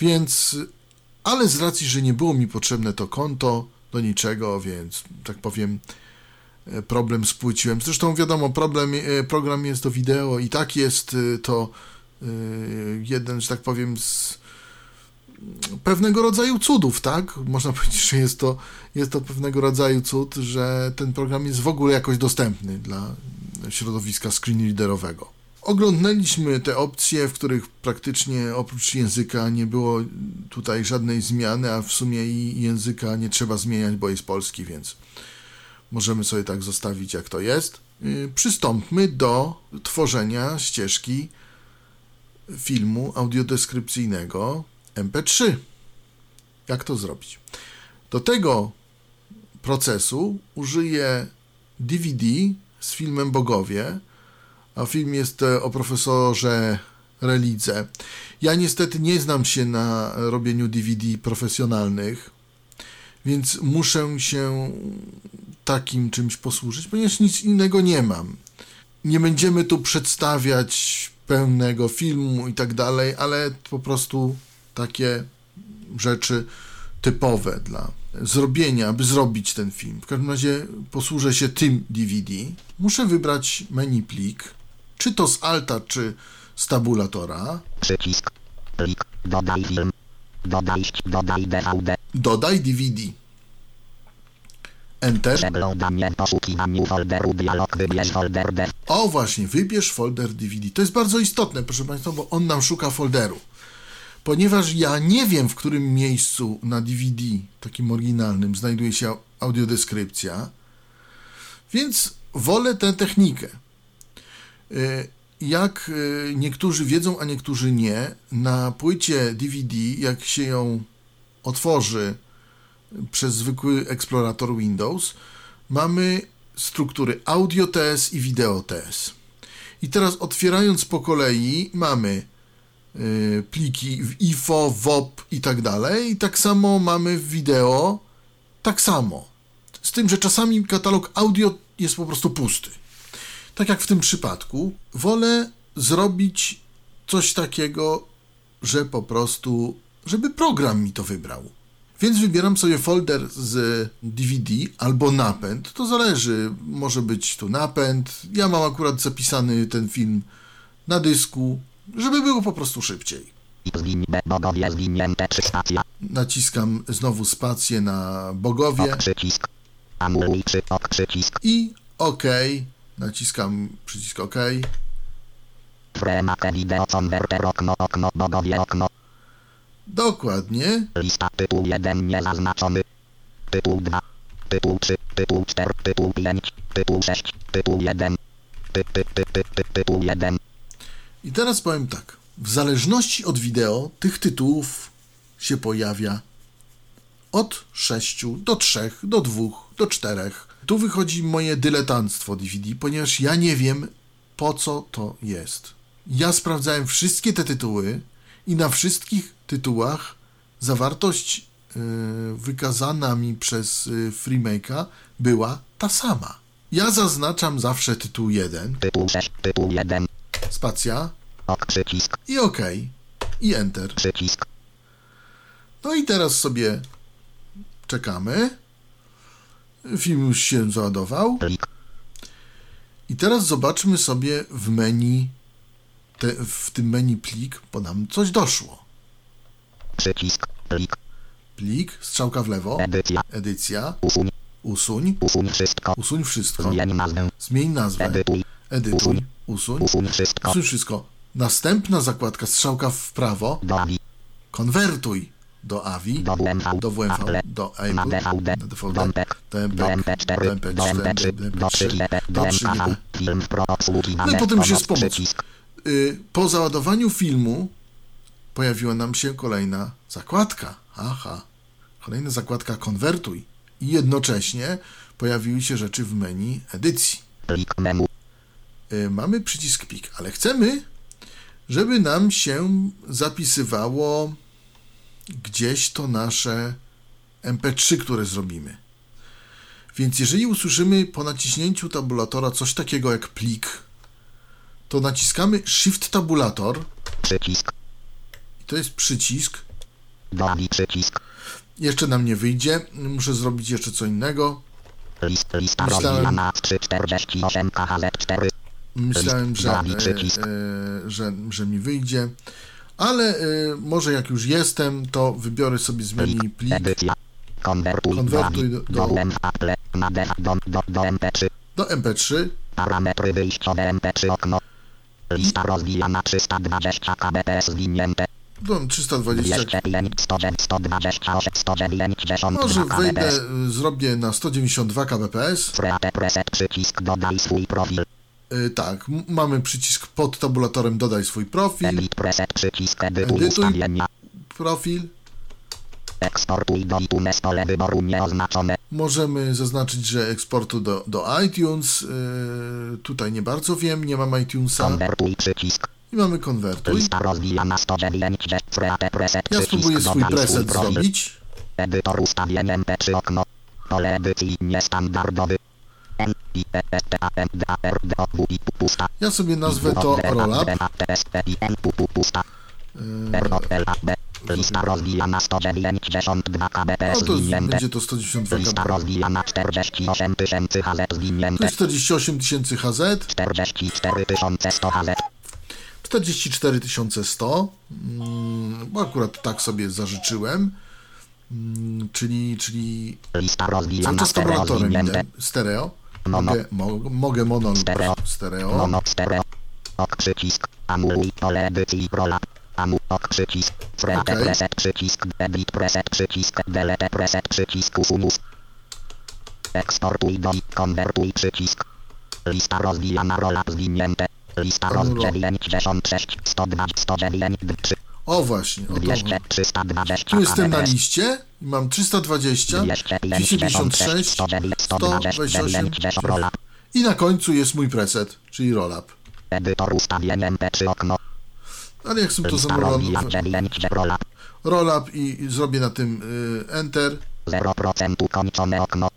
Więc, ale z racji, że nie było mi potrzebne to konto do niczego, więc tak powiem, y, problem spłyciłem. Zresztą wiadomo, problem, program jest do wideo i tak jest to jeden, że tak powiem, z pewnego rodzaju cudów, tak? Można powiedzieć, że jest to, jest to pewnego rodzaju cud, że ten program jest w ogóle jakoś dostępny dla środowiska screenreaderowego. Oglądnęliśmy te opcje, w których praktycznie oprócz języka nie było tutaj żadnej zmiany, a w sumie i języka nie trzeba zmieniać, bo jest polski, więc możemy sobie tak zostawić, jak to jest. Yy, Przystąpmy do tworzenia ścieżki filmu audiodeskrypcyjnego MP3. Jak to zrobić? Do tego procesu użyję DVD z filmem Bogowie, a film jest e, o profesorze Relidze. Ja niestety nie znam się na robieniu DVD profesjonalnych, więc muszę się takim czymś posłużyć, ponieważ nic innego nie mam. Nie będziemy tu przedstawiać pełnego filmu i tak dalej, ale po prostu takie rzeczy typowe dla zrobienia, aby zrobić ten film. W każdym razie posłużę się tym DVD. Muszę wybrać menu plik, czy to z Alta, czy z tabulatora. Przycisk. Plik. Dodaj film. Dodaj, dodaj DVD. Dodaj DVD. Enter. Przeglądanie poszukiwaniu folderu dialog wybierz folder. O właśnie, wybierz folder DVD. To jest bardzo istotne, proszę Państwa, bo on nam szuka folderu. Ponieważ ja nie wiem, w którym miejscu na DVD, takim oryginalnym, znajduje się audiodeskrypcja, więc wolę tę technikę. Y, Jak y, niektórzy wiedzą, a niektórzy nie, na płycie DVD, jak się ją otworzy przez zwykły eksplorator Windows, mamy struktury audio TS i wideo TS. I teraz otwierając po kolei mamy pliki w IFO, WOP i tak dalej. I tak samo mamy w wideo, tak samo. Z tym, że czasami katalog audio jest po prostu pusty. Tak jak w tym przypadku, wolę zrobić coś takiego, że po prostu, żeby program mi to wybrał. Więc wybieram sobie folder z DVD albo napęd. To zależy, może być tu napęd. Ja mam akurat zapisany ten film na dysku, żeby było po prostu szybciej. I zwiń B. Bogowie zwinięte 3 stacja. Naciskam znowu spację na Bogowie. I OK. Naciskam przycisk OK. Fremak wideo konwerter okno okno bogowie okno. Dokładnie. Lista tytuł 1 niezaznaczony. Tytuł 2. Tytuł 3. Tytuł 4. Tytuł 5. Tytuł 6. Tytuł 1. Ty, ty, ty, ty, ty, tytuł 1. I teraz powiem tak. W zależności od wideo tych tytułów się pojawia od 6 do 3, do 2, do 4. Tu wychodzi moje dyletanctwo DVD, ponieważ ja nie wiem po co to jest. Ja sprawdzałem wszystkie te tytuły i na wszystkich tytułach zawartość yy, wykazana mi przez yy, Freemake'a była ta sama. Ja zaznaczam zawsze tytuł 1, Tytuł 6. Tytuł 1. spacja przycisk. i OK i Enter. No i teraz sobie czekamy. Film już się załadował. I teraz zobaczmy sobie w menu, te, w tym menu plik, bo nam coś doszło. Przycisk. Plik. Plik, strzałka w lewo, Edycja. edycja, Usuń. usuń, Usuń wszystko. usuń wszystko, Zmień nazwę. zmień nazwę, Edytuj. edytuj, usuń, Usuń wszystko. usuń wszystko. Następna zakładka, strzałka w prawo, Do AVI. konwertuj do AVI, Do WMV. do WMV, Apple. do Na Apple, DVD. na DVD, Do MP. do MP, Do MP4. do Do MP3. Do 3GP. Do do 3GP. MKV. Film pro obsługiwane. No i potem pomoc. Przycisk. Y, po załadowaniu filmu pojawiła nam się kolejna zakładka. Aha. Kolejna zakładka konwertuj. I jednocześnie pojawiły się rzeczy w menu edycji. Plik menu. Y, mamy przycisk plik, ale chcemy, żeby nam się zapisywało gdzieś to nasze MP3, które zrobimy. Więc jeżeli usłyszymy po naciśnięciu tabulatora coś takiego jak plik, to naciskamy Shift tabulator Przycisk. i to jest przycisk. Do AVI. Przycisk. Jeszcze nam nie wyjdzie, muszę zrobić jeszcze co innego. List, lista Myślałem- rozwijana 348 KHZ4. Myślałem, że, e, e, że, że mi wyjdzie, ale e, może jak już jestem, to wybiorę sobie z menu plik. Konwertuj, Konwertuj do, do- do, do- do, Apple, na D, do, do, do MP3. do MP3 Parametry wyjściowe MP3 okno. Lista rozwijana 320 kbps zwinięte. do 320. 205, 109, 128, 190 Może wejdę, kbps. e, zrobię na 192 kbps. Preset przycisk dodaj swój profil. E, Tak, mamy przycisk pod tabulatorem dodaj swój profil. Edit preset przycisk edytuj. Profil. Eksportuj do iTunes pole wyboru nieoznaczone. Możemy zaznaczyć, że eksportu do, do iTunes. e, Tutaj nie bardzo wiem, nie mam iTunesa. Konwertuj przycisk. I mamy konwertuj. Lista rozwijana 109 Freate preset Ja przycisk spróbuję swój preset zrobić. Edytor ustawień MP3 okno. Pole edycji niestandardowy. Ja sobie nazwę to Rollup. Lista rozwijana 192 No kbps to zwinięte. będzie to 192 Lista kb. rozwijana 48 tysięcy HZ To zwinięte. jest 48 tysięcy HZ, 44 100 HZ. 44 100, mm, bo akurat tak sobie zażyczyłem, Mm, czyli, czyli cały czas stereo. Mogę, mo, mogę mono Stereo. stereo, Mono stereo. Ok przycisk. Anuluj pole edycji rollup. Anu ok przycisk. Freate Okej. preset przycisk. Edit preset przycisk. Delete preset przycisk. Usunus. Eksportuj do i konwertuj przycisk. Lista rozwijana rollup zwinięte. Lista rozdzieleń 96 102 109 3 o właśnie, o to, 200 320 tu jestem na liście i mam 320, 256, 128 rollup. i na końcu jest mój preset, czyli rollup. Edytor ustawień MP3 okno. Ale jak sobie to rozwijana rollup. i, zrobię na tym y, enter, 0% kończone okno.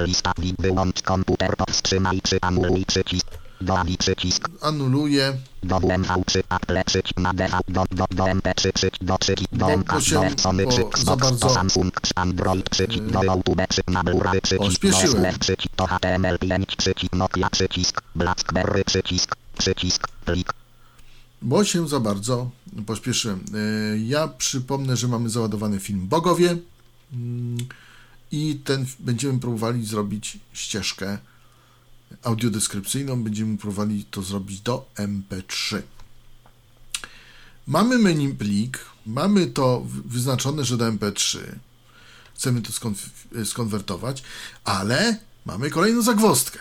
Lista wyłącz komputer powstrzymaj czy anuluj przycisk. Do AVI przycisk. anuluję, Do WMV czy Apple przycisk. Na DV do, do, do MP3 przycisk. Do przycisk. Do MK do Sony przycisk. Samsung czy Android przycisk. Do YouTube przycisk na Blu-ray przycisk. Do Pośpieszyłem. SF przycisk. Do HTML5 przycisk. Nokia przycisk. Blackberry przycisk. Przycisk. Plik. bo się za bardzo pośpieszyłem. Y, Ja przypomnę, że mamy załadowany film Bogowie. Mm, i ten będziemy próbowali zrobić ścieżkę audiodeskrypcyjną, będziemy próbowali to zrobić do MP3. Mamy menu plik, mamy to wyznaczone, że do MP3. Chcemy to skonf- skonwertować, ale mamy kolejną zagwozdkę.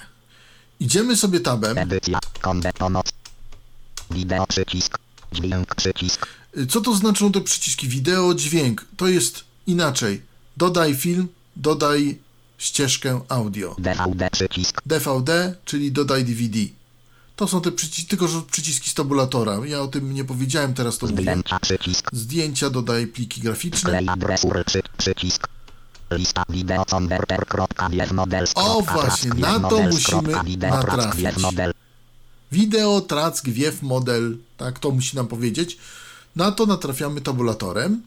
Idziemy sobie tabem. Edycja. Konde pomoc. Wideo przycisk. Dźwięk przycisk. Co to znaczą te przyciski wideo, dźwięk? To jest inaczej. Dodaj film, dodaj ścieżkę audio. DVD przycisk. DVD, czyli dodaj DVD. To są te przyciski, tylko że przyciski z tabulatora. Ja o tym nie powiedziałem, teraz to mówię. Zdjęcia przycisk. Zdjęcia, dodaj pliki graficzne. Klej adres URL przycisk. Lista wideo. O, właśnie, na to musimy natrafić. Wideo, track, wiew, model, tak, to musi nam powiedzieć. Na to natrafiamy tabulatorem.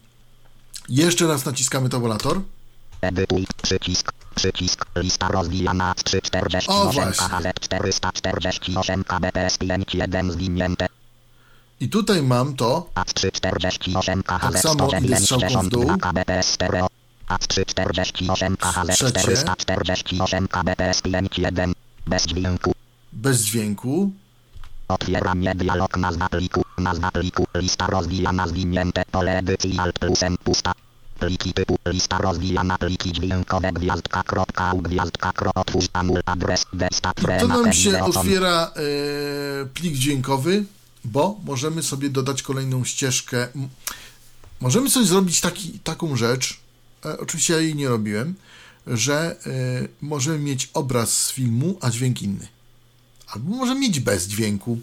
Jeszcze raz naciskamy tabulator. Edytuj przycisk. Przycisk. Lista rozwijana z 348 O, właśnie. KHZ 448 kbps 51 zwinięte. I tutaj mam to. AC 348 KHZ Tak samo idę strzałką w dół. 162 kbps stereo. AC 348 KHZ Trzecie. 448 kbps 51 bez dźwięku. Bez dźwięku. Otwieranie dialog nazwa pliku, nazwa pliku, lista rozwijana zwinięte, pole edycji alt plusem pusta. Pliki typu, lista rozwijana, pliki dźwiękowe, gwiazdka, kropka, u, gwiazdka, otwórz, amul, adres, desktop, I to nam się otwiera e, plik dźwiękowy, bo możemy sobie dodać kolejną ścieżkę. Możemy sobie zrobić taki, taką rzecz, e, oczywiście ja jej nie robiłem, że e, możemy mieć obraz z filmu, a dźwięk inny. Albo możemy mieć bez dźwięku,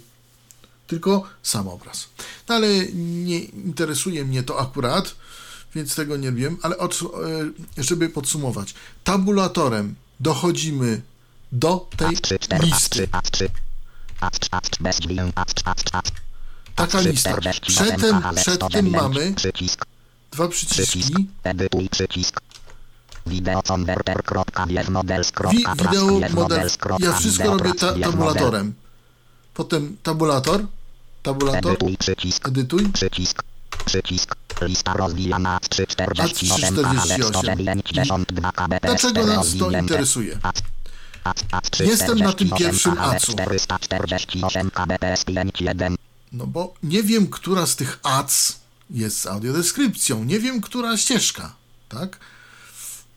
tylko sam obraz. No ale nie interesuje mnie to akurat, więc tego nie wiem, ale od, e, żeby podsumować. Tabulatorem dochodzimy do tej AC 4, listy. AC 3, AC 3, AC bez dźwięku, AC 3, AC 3. Taka lista. Przedtem, przedtem mamy dwa przycisk, przyciski. models. Wi wideo, model. Ja wszystko robię ta tabulatorem. Potem tabulator. Tabulator. Edytuj. przycisk, przycisk. Lista rozwijana z 348 A348. kbps Dlaczego nas to interesuje? Jestem na tym pierwszym AC-u. 448 kbps 51. No bo nie wiem, która z tych ads jest z audiodeskrypcją. Nie wiem, która ścieżka. Tak?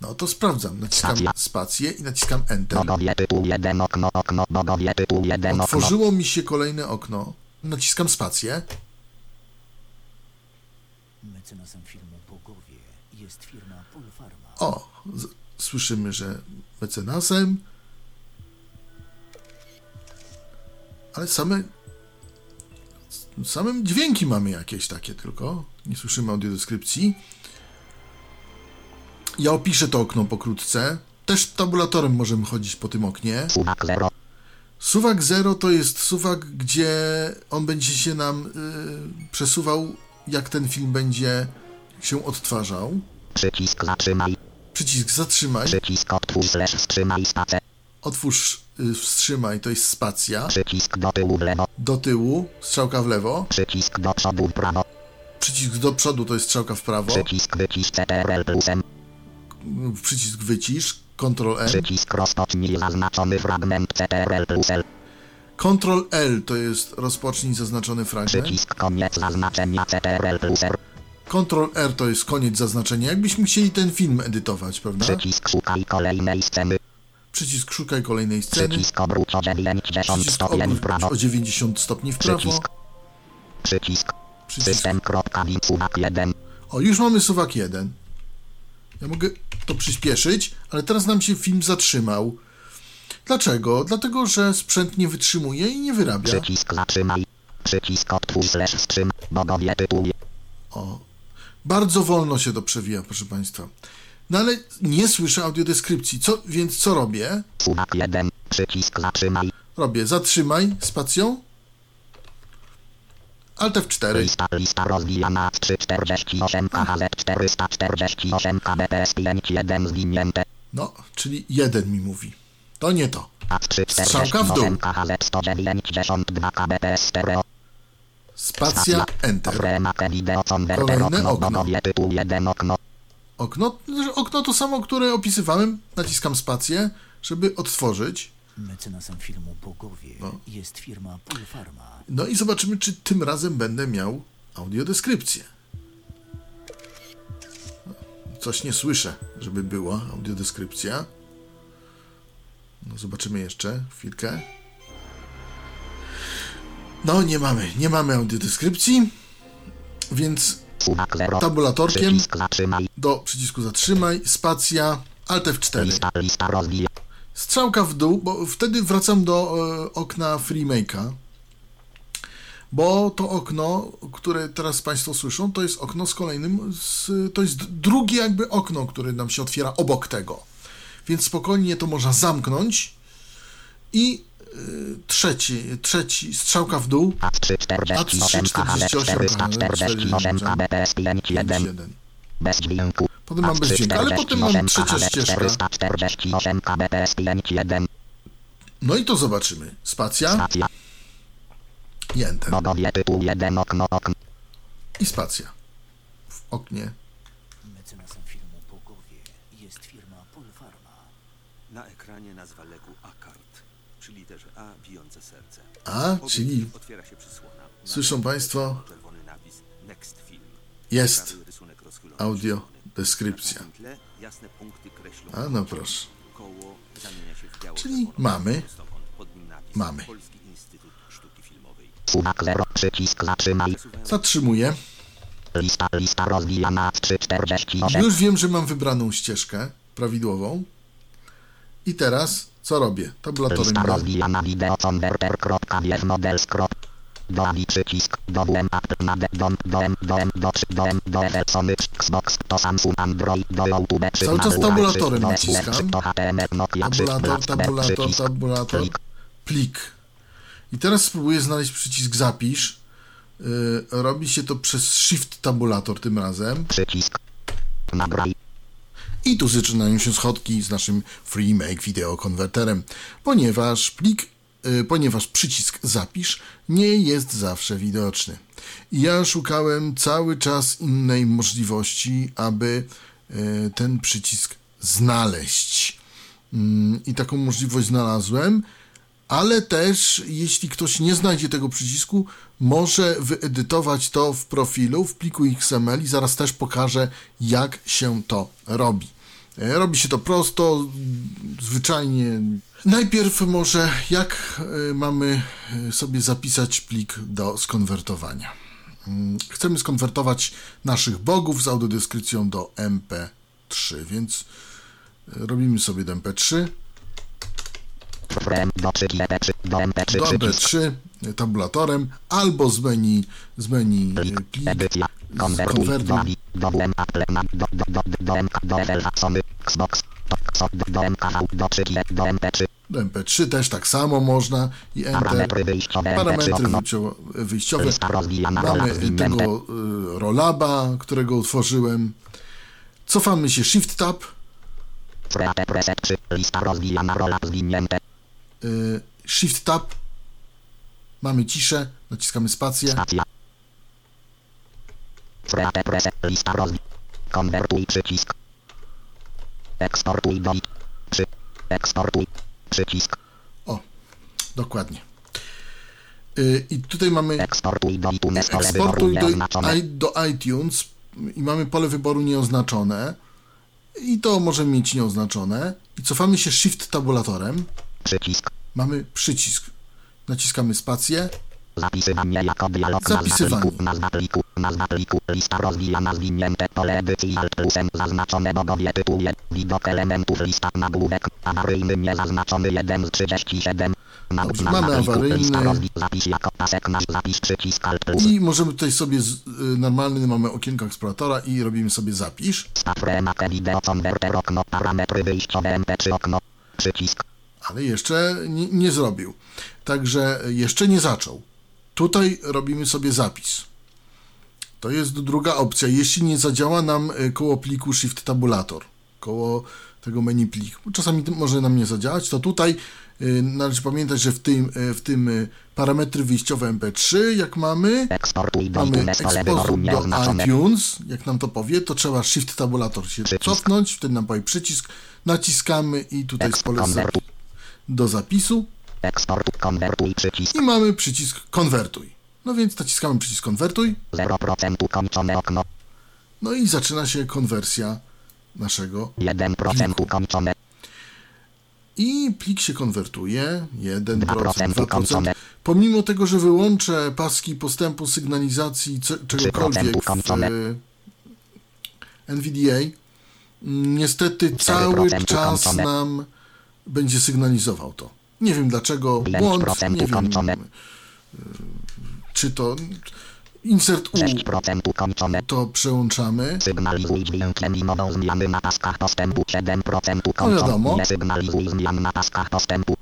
No to sprawdzam. Naciskam spację i naciskam Enter. Bogowie tytuł 1 okno okno bogowie tytuł 1 okno. Otworzyło mi się kolejne okno. Naciskam spację. Mecenasem filmu Bogowie jest firma Polfarma. O, słyszymy, że mecenasem. Ale same. Samym dźwięki mamy jakieś takie tylko. Nie słyszymy audiodeskrypcji. Ja opiszę to okno pokrótce. Też tabulatorem możemy chodzić po tym oknie. Suwak 0 Suwak 0 to jest suwak, gdzie on będzie się nam y, przesuwał, jak ten film będzie się odtwarzał. przycisk zatrzymaj Przycisk zatrzymaj. przycisk otwórz slash wstrzymaj space Otwórz, y, wstrzymaj, to jest spacja. przycisk do tyłu w lewo Do tyłu, strzałka w lewo. przycisk do przodu w prawo Przycisk do przodu to jest strzałka w prawo. przycisk wycisz CTRL plusem Przycisk wycisz, Ctrl N. przycisk rozpocznij zaznaczony fragment CTRL plus L Ctrl L to jest rozpocznij zaznaczony fragment. przycisk koniec zaznaczenia CTRL plus R Ctrl R to jest koniec zaznaczenia. Jakbyśmy chcieli ten film edytować, prawda? przycisk szukaj kolejnej sceny Przycisk szukaj kolejnej sceny. przycisk obróć o 90 Przycisk stopni w prawo o 90 stopni w prawo. przycisk przycisk Przycisk. system.win suwak 1 O, już mamy suwak 1. Ja mogę to przyspieszyć, ale teraz nam się film zatrzymał. Dlaczego? Dlatego, że sprzęt nie wytrzymuje i nie wyrabia. przycisk zatrzymaj przycisk otwórz slash wstrzymaj bogowie tytuł O, bardzo wolno się to przewija, proszę Państwa. No ale nie słyszę audiodeskrypcji, co, więc co robię? suwak 1 przycisk zatrzymaj Robię zatrzymaj spacją. Alt F4. Lista, lista rozwijana z 348 KHZ 448 kbps 51 zwinięte. No, czyli jeden mi mówi. To nie to. Strzałka w dół. 348 KHZ 192 kbps stereo. Spacja Enter. Kolejne okno okno. bogowie tytuł 1 okno. okno. Okno to samo, które opisywałem. Naciskam spację, żeby odtworzyć. Mecenasem filmu Bogowie jest firma Polfarma. No i zobaczymy, czy tym razem będę miał audiodeskrypcję. Coś nie słyszę, żeby była audiodeskrypcja. No zobaczymy jeszcze chwilkę. No nie mamy, nie mamy audiodeskrypcji, więc Suwak 0. tabulatorkiem do przycisku zatrzymaj, spacja, Alt F4. Lista, lista rozwija. Strzałka w dół, bo wtedy wracam do e, okna FreeMake'a. Bo to okno, które teraz Państwo słyszą, to jest okno z kolejnym, z, to jest drugie jakby okno, które nam się otwiera obok tego. Więc spokojnie to można zamknąć i e, trzeci, trzeci, strzałka w dół, A348 KHL 448 KBPS 51 1. bez dźwięku. Potem mam bez dźwięku, ale potem mam trzecia ścieżka. 448 KBPS 51 No i to zobaczymy. Spacja stacja. i Enter. Bogowie tytuł 1 okno okno. I spacja. W oknie. Mecenasem filmu Bogowie jest firma Polfarma. Na ekranie nazwa leku Akard, A bijące serce. A, czyli otwiera się przysłona. Na Słyszą państwo? Czerwony napis Next Film. jest audio, deskrypcja. Na tle jasne punkty kreślą. A no proszę. Koło zamienia się w biało Czyli mamy. Pod nim napis Mamy. Polski Instytut Sztuki Filmowej. Suwak 0 przycisk zatrzymaj. Zatrzymuję. Lista lista rozwijana 348 Już wiem, że mam wybraną ścieżkę prawidłową. I teraz co robię? Tabulatorem rozwijana. Do AVI przycisk, do WM app na D, do M, do M, do 3, do M, do FL, Sony, Xbox, to Samsung, Android, do YouTube, przy Cały czas tabulatorem naciskam. Tabulator, tabulator, tabulator. plik. I teraz spróbuję znaleźć przycisk zapisz. Yy, robi się to przez Shift tabulator tym razem. Przycisk. Nagraj. I tu zaczynają się schodki z naszym FreeMake Video Konwerterem, ponieważ plik, y, ponieważ przycisk zapisz nie jest zawsze widoczny. Ja szukałem cały czas innej możliwości, aby y, ten przycisk znaleźć. Mm, I taką możliwość znalazłem, ale też jeśli ktoś nie znajdzie tego przycisku, może wyedytować to w profilu, w pliku XML i zaraz też pokażę, jak się to robi. E, Robi się to prosto, zwyczajnie. Najpierw może jak e, mamy e, sobie zapisać plik do skonwertowania. Mm, Chcemy skonwertować naszych bogów z audiodeskrypcją do MP3, więc robimy sobie do MP3. Frem do 3 GP3, do MP3 do przycisk. MP3 tabulatorem albo z menu, z menu Plik. plik Edycja. z Konwertuj do konwertuj AVI. Do WM Apple na do do do do MK do FL Sony, Xbox, to XO do do MKV do 3 G do MP3. do MP3 też tak samo można i Enter. Parametry wyjściowe MP3 Parametry wyjściowe. Mamy tego y, rolaba, którego utworzyłem. Cofamy się Shift Tab. Freate preset 3. Lista rozwijana rola zwinięte. y, Shift Tab. Mamy ciszę, naciskamy spację. Stacja. Freate preset. Lista. Konwertuj przycisk. Eksportuj do... Przy... Eksportuj. Przycisk. O, dokładnie. Y, I tutaj mamy Eksportuj do iTunes eksportuj do, do iTunes i mamy pole wyboru nieoznaczone. I to możemy mieć nieoznaczone. I cofamy się Shift tabulatorem. Przycisk. Mamy przycisk. Naciskamy spację. Zapisywanie jako dialog. Nazwa Zapisywanie. pliku. Nazwa pliku. Nazwa pliku. Lista rozwijana zwinięte. Pole edycji alt plusem zaznaczone bogowie tytułuje. Widok elementów lista nagłówek. Awaryjny niezaznaczony 1 z 37. Na, Dobrze, mamy awaryjny. Lista rozwi... Zapis jako pasek nasz zapis przycisk alt plus. I możemy tutaj sobie, z, y, normalny mamy okienko eksploratora i robimy sobie zapisz. Staw remake wideo converter okno. Parametry wyjściowe MP3 okno. Przycisk. ale jeszcze nie, nie zrobił. Także jeszcze nie zaczął. Tutaj robimy sobie zapis. To jest druga opcja. Jeśli nie zadziała nam y, koło pliku Shift Tabulator, koło tego menu plik, czasami może nam nie zadziałać, to tutaj Y, Należy pamiętać, że w tym, y, w tym y, parametry wyjściowe MP3, jak mamy, Eksportuj mamy iTunes pole wyboru eksport do iTunes, jak nam to powie, to trzeba Shift tabulator się Przycisk. cofnąć, wtedy nam powie przycisk, naciskamy i tutaj jest pole do zapisu Eksport, konwertuj przycisk. i mamy przycisk konwertuj. No więc naciskamy przycisk konwertuj, 0% ukończone okno. no i zaczyna się konwersja naszego 1% ukończone. i plik się konwertuje 1%, 2% 2%. ukończone. Pomimo tego, że wyłączę paski postępu sygnalizacji czegokolwiek w NVDA, mm, niestety cały 4% czas nam będzie sygnalizował to. Nie wiem dlaczego, błąd, 5% nie wiem y, czy to insert U 6% ukończone. to przełączamy. Sygnalizuj dźwiękiem i mową zmiany na taskach postępu. 7% ukończone. wiadomo. Nie sygnalizuj zmian na taskach postępu.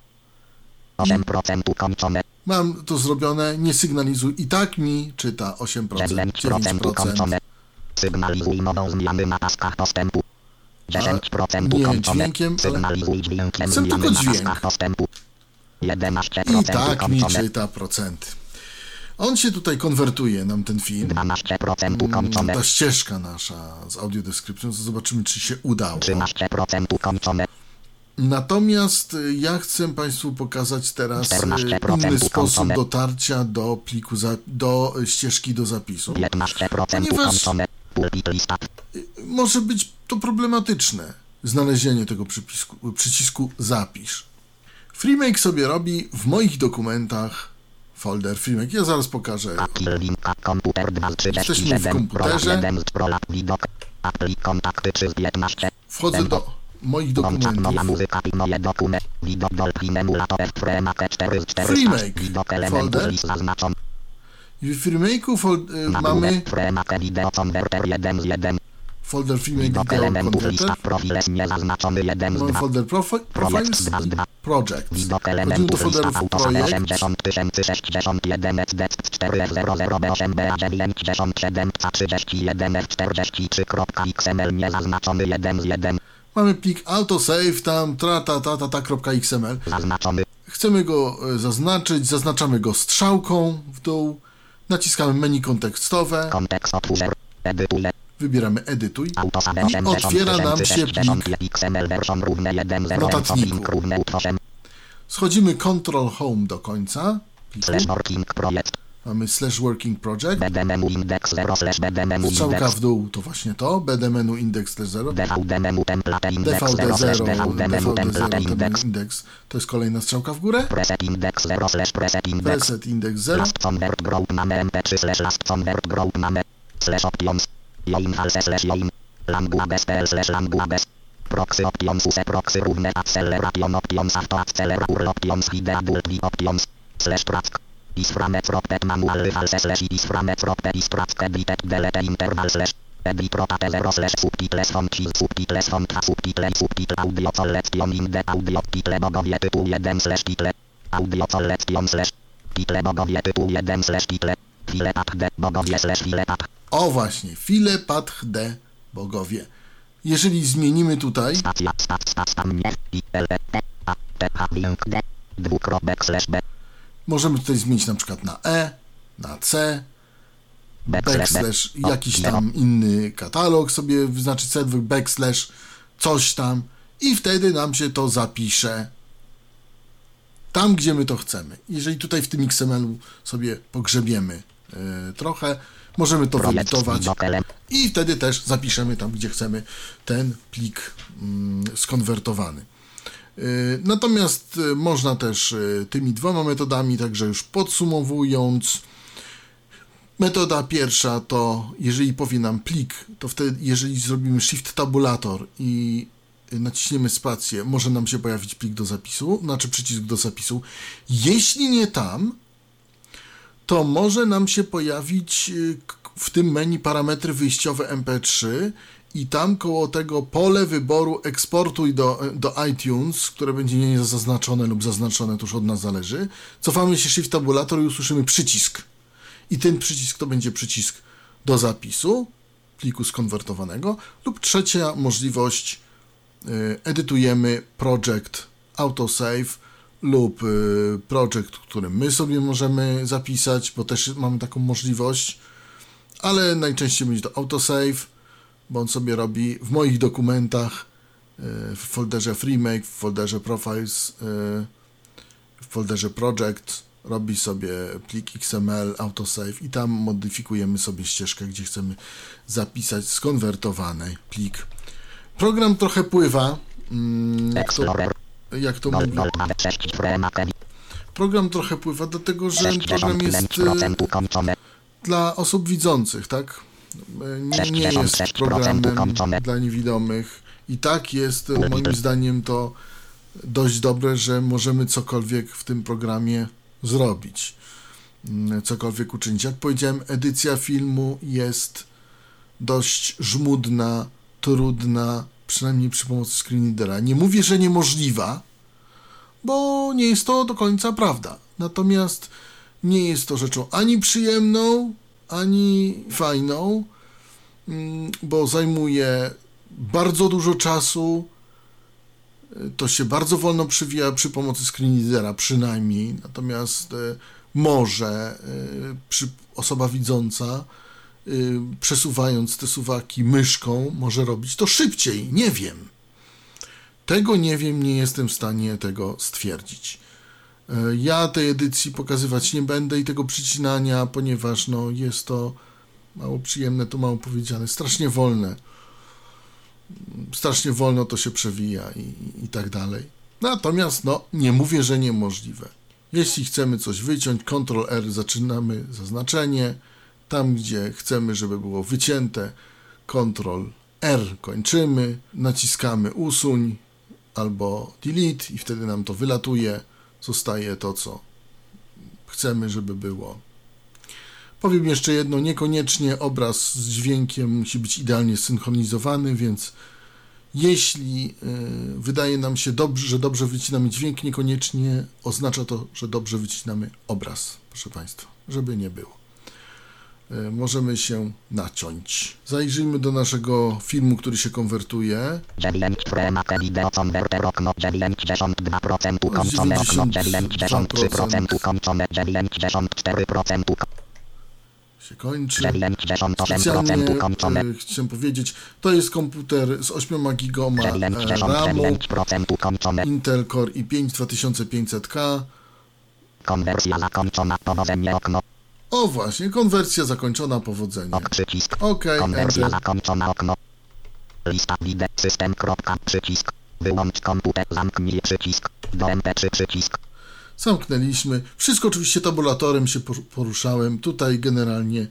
8% ukończone. Mam to zrobione, nie sygnalizuj. I tak mi czyta 8%, 9% 9%. ukończone. Sygnalizuj mową zmiany na taskach postępu. 10% nie ukończone. dźwiękiem, ale- Sygnalizuj dźwiękiem zmiany na taskach postępu. 11% I tak mi czyta procenty. On się tutaj konwertuje, nam ten film. 12% ukończone. Ta ścieżka nasza z audio description, to zobaczymy, czy się udało. 13% ukończone. Natomiast y, ja chcę Państwu pokazać teraz y, 14% inny sposób dotarcia do pliku, za, do y, ścieżki do zapisu. 15% Ponieważ- lista. Może być to problematyczne, znalezienie tego przypisku, przycisku zapisz. FreeMake sobie robi w moich dokumentach folder FreeMake. Ja zaraz pokażę. Apple linka komputer 237. Jesteśmy w komputerze. Prolab 1 z prolab widok. Apple kontakty 315. Wchodzę do moich dokumentów. FreeMake 4 z 4 FreeMake Widok elementów folder. I w FreeMake'u fol, y, mamy górę FreeMake Video Converter 1 z 1. folder Widok Video elementów lista Converter. profiles niezaznaczony 1 z Mamy 2. folder profi Profiles Projekt 2 z 2. Projects. Widok elementów lista projekt. 80061 SDC 400B8BA997 31 F43.xml niezaznaczony 1 z 1 Mamy plik autosave tam tra ta ta ta ta kropka .xml. zaznaczony Chcemy go e, zaznaczyć, zaznaczamy go strzałką w dół, naciskamy menu kontekstowe, kontekst otwórz edytuję wybieramy edytuj i otwiera nam się plik 80060 XML version równe 1 0 notatniku. link równe utworzem Schodzimy Ctrl Home do końca. Mamy slash working project. BD menu index 0 slash Strzałka w dół to właśnie to. BD menu index slash 0. DVD menu template index 0 DVD slash 0, DVD menu DVD template 0 index index. To jest kolejna strzałka w górę. preset index 0 slash preset index Preset index 0. Last convert group name mp3 slash last convert group name slash options join false slash join languages pl slash languages proxy options use proxy równe acceleration options auto accelerator options hide adult v options slash track. Is framet propet manual false slash is framet propet is track. Edited delete interval slash edit rotate 0 slash subtitles function subtitles function subtitle subtitle audio selection in the audio title bogowie tytuł 1 slash title. Audio selection slash title bogowie tytuł 1 slash title. File path d bogowie slash file path O właśnie, file path d bogowie. Jeżeli zmienimy tutaj, stacja tam nie możemy tutaj zmienić na przykład na e, na c, backslash jakiś tam inny katalog sobie wyznaczyć serwer, backslash coś tam i wtedy nam się to zapisze tam, gdzie my to chcemy. Jeżeli tutaj w tym XML-u sobie pogrzebiemy e, trochę, możemy to wyedytować i wtedy też zapiszemy tam, gdzie chcemy ten plik mm, skonwertowany. Y, Natomiast y, można też y, tymi dwoma metodami, także już podsumowując, metoda pierwsza to jeżeli powie nam plik, to wtedy jeżeli zrobimy shift tabulator i naciśniemy spację, może nam się pojawić plik do zapisu, znaczy przycisk do zapisu. Jeśli nie tam, to może nam się pojawić y, w tym menu parametry wyjściowe MP3 i tam koło tego pole wyboru eksportuj do, do iTunes, które będzie nie zaznaczone lub zaznaczone, to już od nas zależy. Cofamy się Shift tabulator i usłyszymy przycisk. I ten przycisk to będzie przycisk do zapisu pliku skonwertowanego lub trzecia możliwość y, edytujemy project autosave lub y, projekt, który my sobie możemy zapisać, bo też mamy taką możliwość, ale najczęściej będzie to autosave, bo on sobie robi w moich dokumentach y, w folderze FreeMake, w folderze Profiles, y, w folderze Project robi sobie plik XML, autosave i tam modyfikujemy sobie ścieżkę, gdzie chcemy zapisać skonwertowany plik. Program trochę pływa, mm, Explorer. Jak to 0, mówię. 0, 2, 6, Fremakeli. Program trochę pływa, dlatego że program jest 65% ukończone. dla osób widzących, tak? Nie, nie jest 66% programem dla niewidomych. I tak jest, moim zdaniem, to dość dobre, że możemy cokolwiek w tym programie zrobić. Mm, Cokolwiek uczynić. Jak powiedziałem, edycja filmu jest dość żmudna, trudna, przynajmniej przy pomocy screenreadera. Nie mówię, że niemożliwa, bo nie jest to do końca prawda. Natomiast nie jest to rzeczą ani przyjemną, ani fajną, mm, bo zajmuje bardzo dużo czasu. To się bardzo wolno przywija przy pomocy screenreadera, przynajmniej. Natomiast y, może y, przy, osoba widząca, przesuwając te suwaki myszką, może robić to szybciej. Nie wiem. Tego nie wiem, nie jestem w stanie tego stwierdzić. E, Ja tej edycji pokazywać nie będę i tego przycinania, ponieważ no, jest to mało przyjemne, to mało powiedziane, strasznie wolne. Strasznie wolno to się przewija i, i tak dalej. Natomiast no, nie mówię, że niemożliwe. Jeśli chcemy coś wyciąć, Ctrl R zaczynamy zaznaczenie. Tam, gdzie chcemy, żeby było wycięte, Ctrl R kończymy, naciskamy usuń albo delete i wtedy nam to wylatuje. Zostaje to, co chcemy, żeby było. Powiem jeszcze jedno, niekoniecznie obraz z dźwiękiem musi być idealnie synchronizowany, więc jeśli y, wydaje nam się, dobrze, że dobrze wycinamy dźwięk, niekoniecznie oznacza to, że dobrze wycinamy obraz, proszę Państwa, żeby nie było. Y, możemy się naciąć. Zajrzyjmy do naszego filmu, który się konwertuje. 9 Fremak Video Converter okno 92% ukończone okno 93% ukończone 94% uko- Się kończy. 98% Specjalnie y, chciałem powiedzieć, to jest komputer z 8 gigoma e, RAMu, 99% ukończone Intel Core i5 2500K. konwersja zakończona powodzenie okno O właśnie, konwersja zakończona, powodzenie. ok przycisk OK, konwersja Enter. zakończona okno lista wideo system kropka przycisk wyłącz komputer zamknij przycisk do mp3 przycisk Zamknęliśmy. Wszystko oczywiście tabulatorem się por- poruszałem. Tutaj generalnie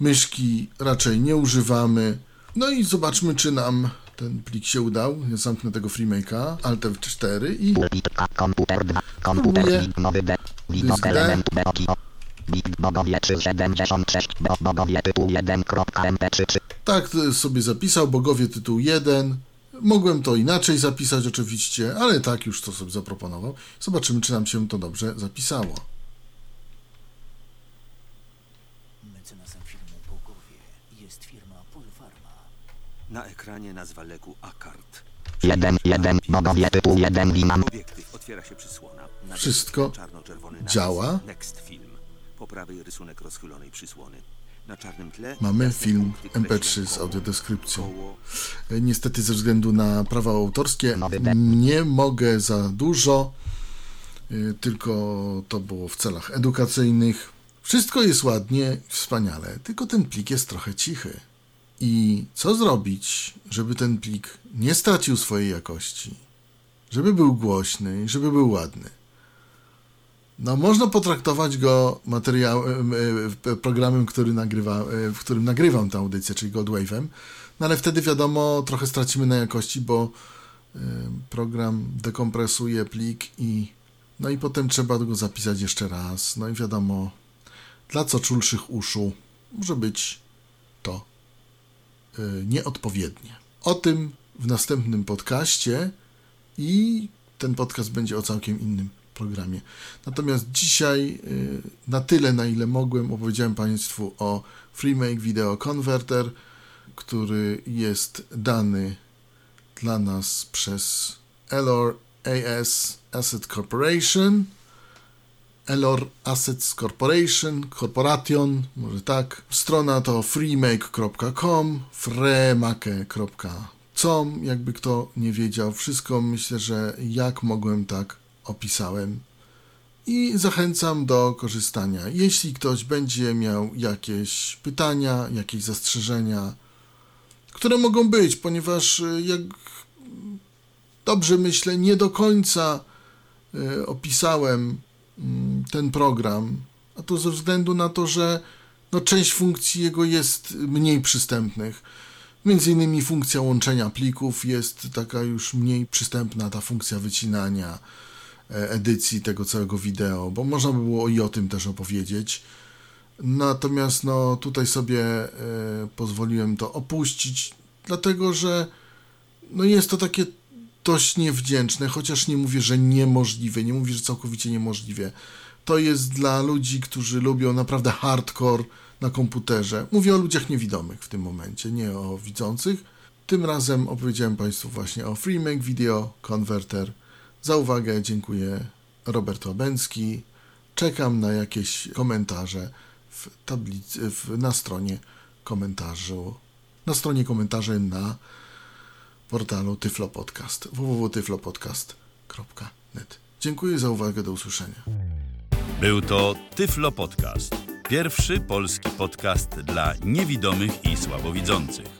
myszki raczej nie używamy. No i zobaczmy, czy nam ten plik się udał. Ja zamknę tego FreeMake'a, Alt F4 i komputer 2, komputer widmowy D, widok Dysk Bogowie 376, bo bogowie tytuł 1.mp3, czy tak y, sobie zapisał Bogowie tytuł 1. Mogłem to inaczej zapisać oczywiście, ale tak już to sobie zaproponował. Zobaczymy, czy nam się to dobrze zapisało. Mecenasem filmu Bogowie jest firma Polfarma. Na ekranie nazwa leku Akart. 1, 1, bogowie tytuł 1, Limam, Obiektyw otwiera się przysłona. Na Wszystko działa. Next film. Po prawej rysunek rozchylonej przysłony. Na czarnym tle Mamy film punkty MP3 kreślą z audiodeskrypcją. E, Niestety ze względu na prawa autorskie nie mogę za dużo, y, tylko to było w celach edukacyjnych. Wszystko jest ładnie, wspaniale, tylko ten plik jest trochę cichy. I co zrobić, żeby ten plik nie stracił swojej jakości? Żeby był głośny, żeby był ładny. No, można potraktować go materiałem, e, e, programem, który nagrywa, e, w którym nagrywam tę audycję, czyli Godwave'em, no ale wtedy wiadomo, trochę stracimy na jakości, bo program dekompresuje plik i no i potem trzeba go zapisać jeszcze raz. No i wiadomo, dla co czulszych uszu może być to nieodpowiednie. O tym w następnym podcaście i ten podcast będzie o całkiem innym programie. Natomiast dzisiaj y, na tyle, na ile mogłem, opowiedziałem Państwu o FreeMake Video Converter, który jest dany dla nas przez Elor AS Asset Corporation, Elor Assets Corporation, Corporation, może tak. Strona to freemake.com, freemake.com, jakby kto nie wiedział. Wszystko myślę, że jak mogłem, tak opisałem. I zachęcam do korzystania. Jeśli ktoś będzie miał jakieś pytania, jakieś zastrzeżenia, które mogą być, ponieważ y, jak dobrze myślę, nie do końca y, opisałem mm, ten program, a to ze względu na to, że no, część funkcji jego jest mniej przystępnych. Między innymi funkcja łączenia plików jest taka już mniej przystępna, ta funkcja wycinania edycji tego całego wideo, bo można by było i o tym też opowiedzieć. Natomiast no, tutaj sobie e, pozwoliłem to opuścić, dlatego że no, jest to takie dość niewdzięczne, chociaż nie mówię, że niemożliwe, nie mówię, że całkowicie niemożliwe. To jest dla ludzi, którzy lubią naprawdę hardcore na komputerze. Mówię o ludziach niewidomych w tym momencie, nie o widzących. Tym razem opowiedziałem Państwu właśnie o FreeMake Video Converter. Za uwagę dziękuję Robert Łabęcki. Czekam na jakieś komentarze w tablicy, w, na stronie komentarzu, na stronie komentarzy na portalu Tyflo Podcast www.tyflopodcast.net. Dziękuję za uwagę, do usłyszenia. Był to Tyflo Podcast. Pierwszy polski podcast dla niewidomych i słabowidzących.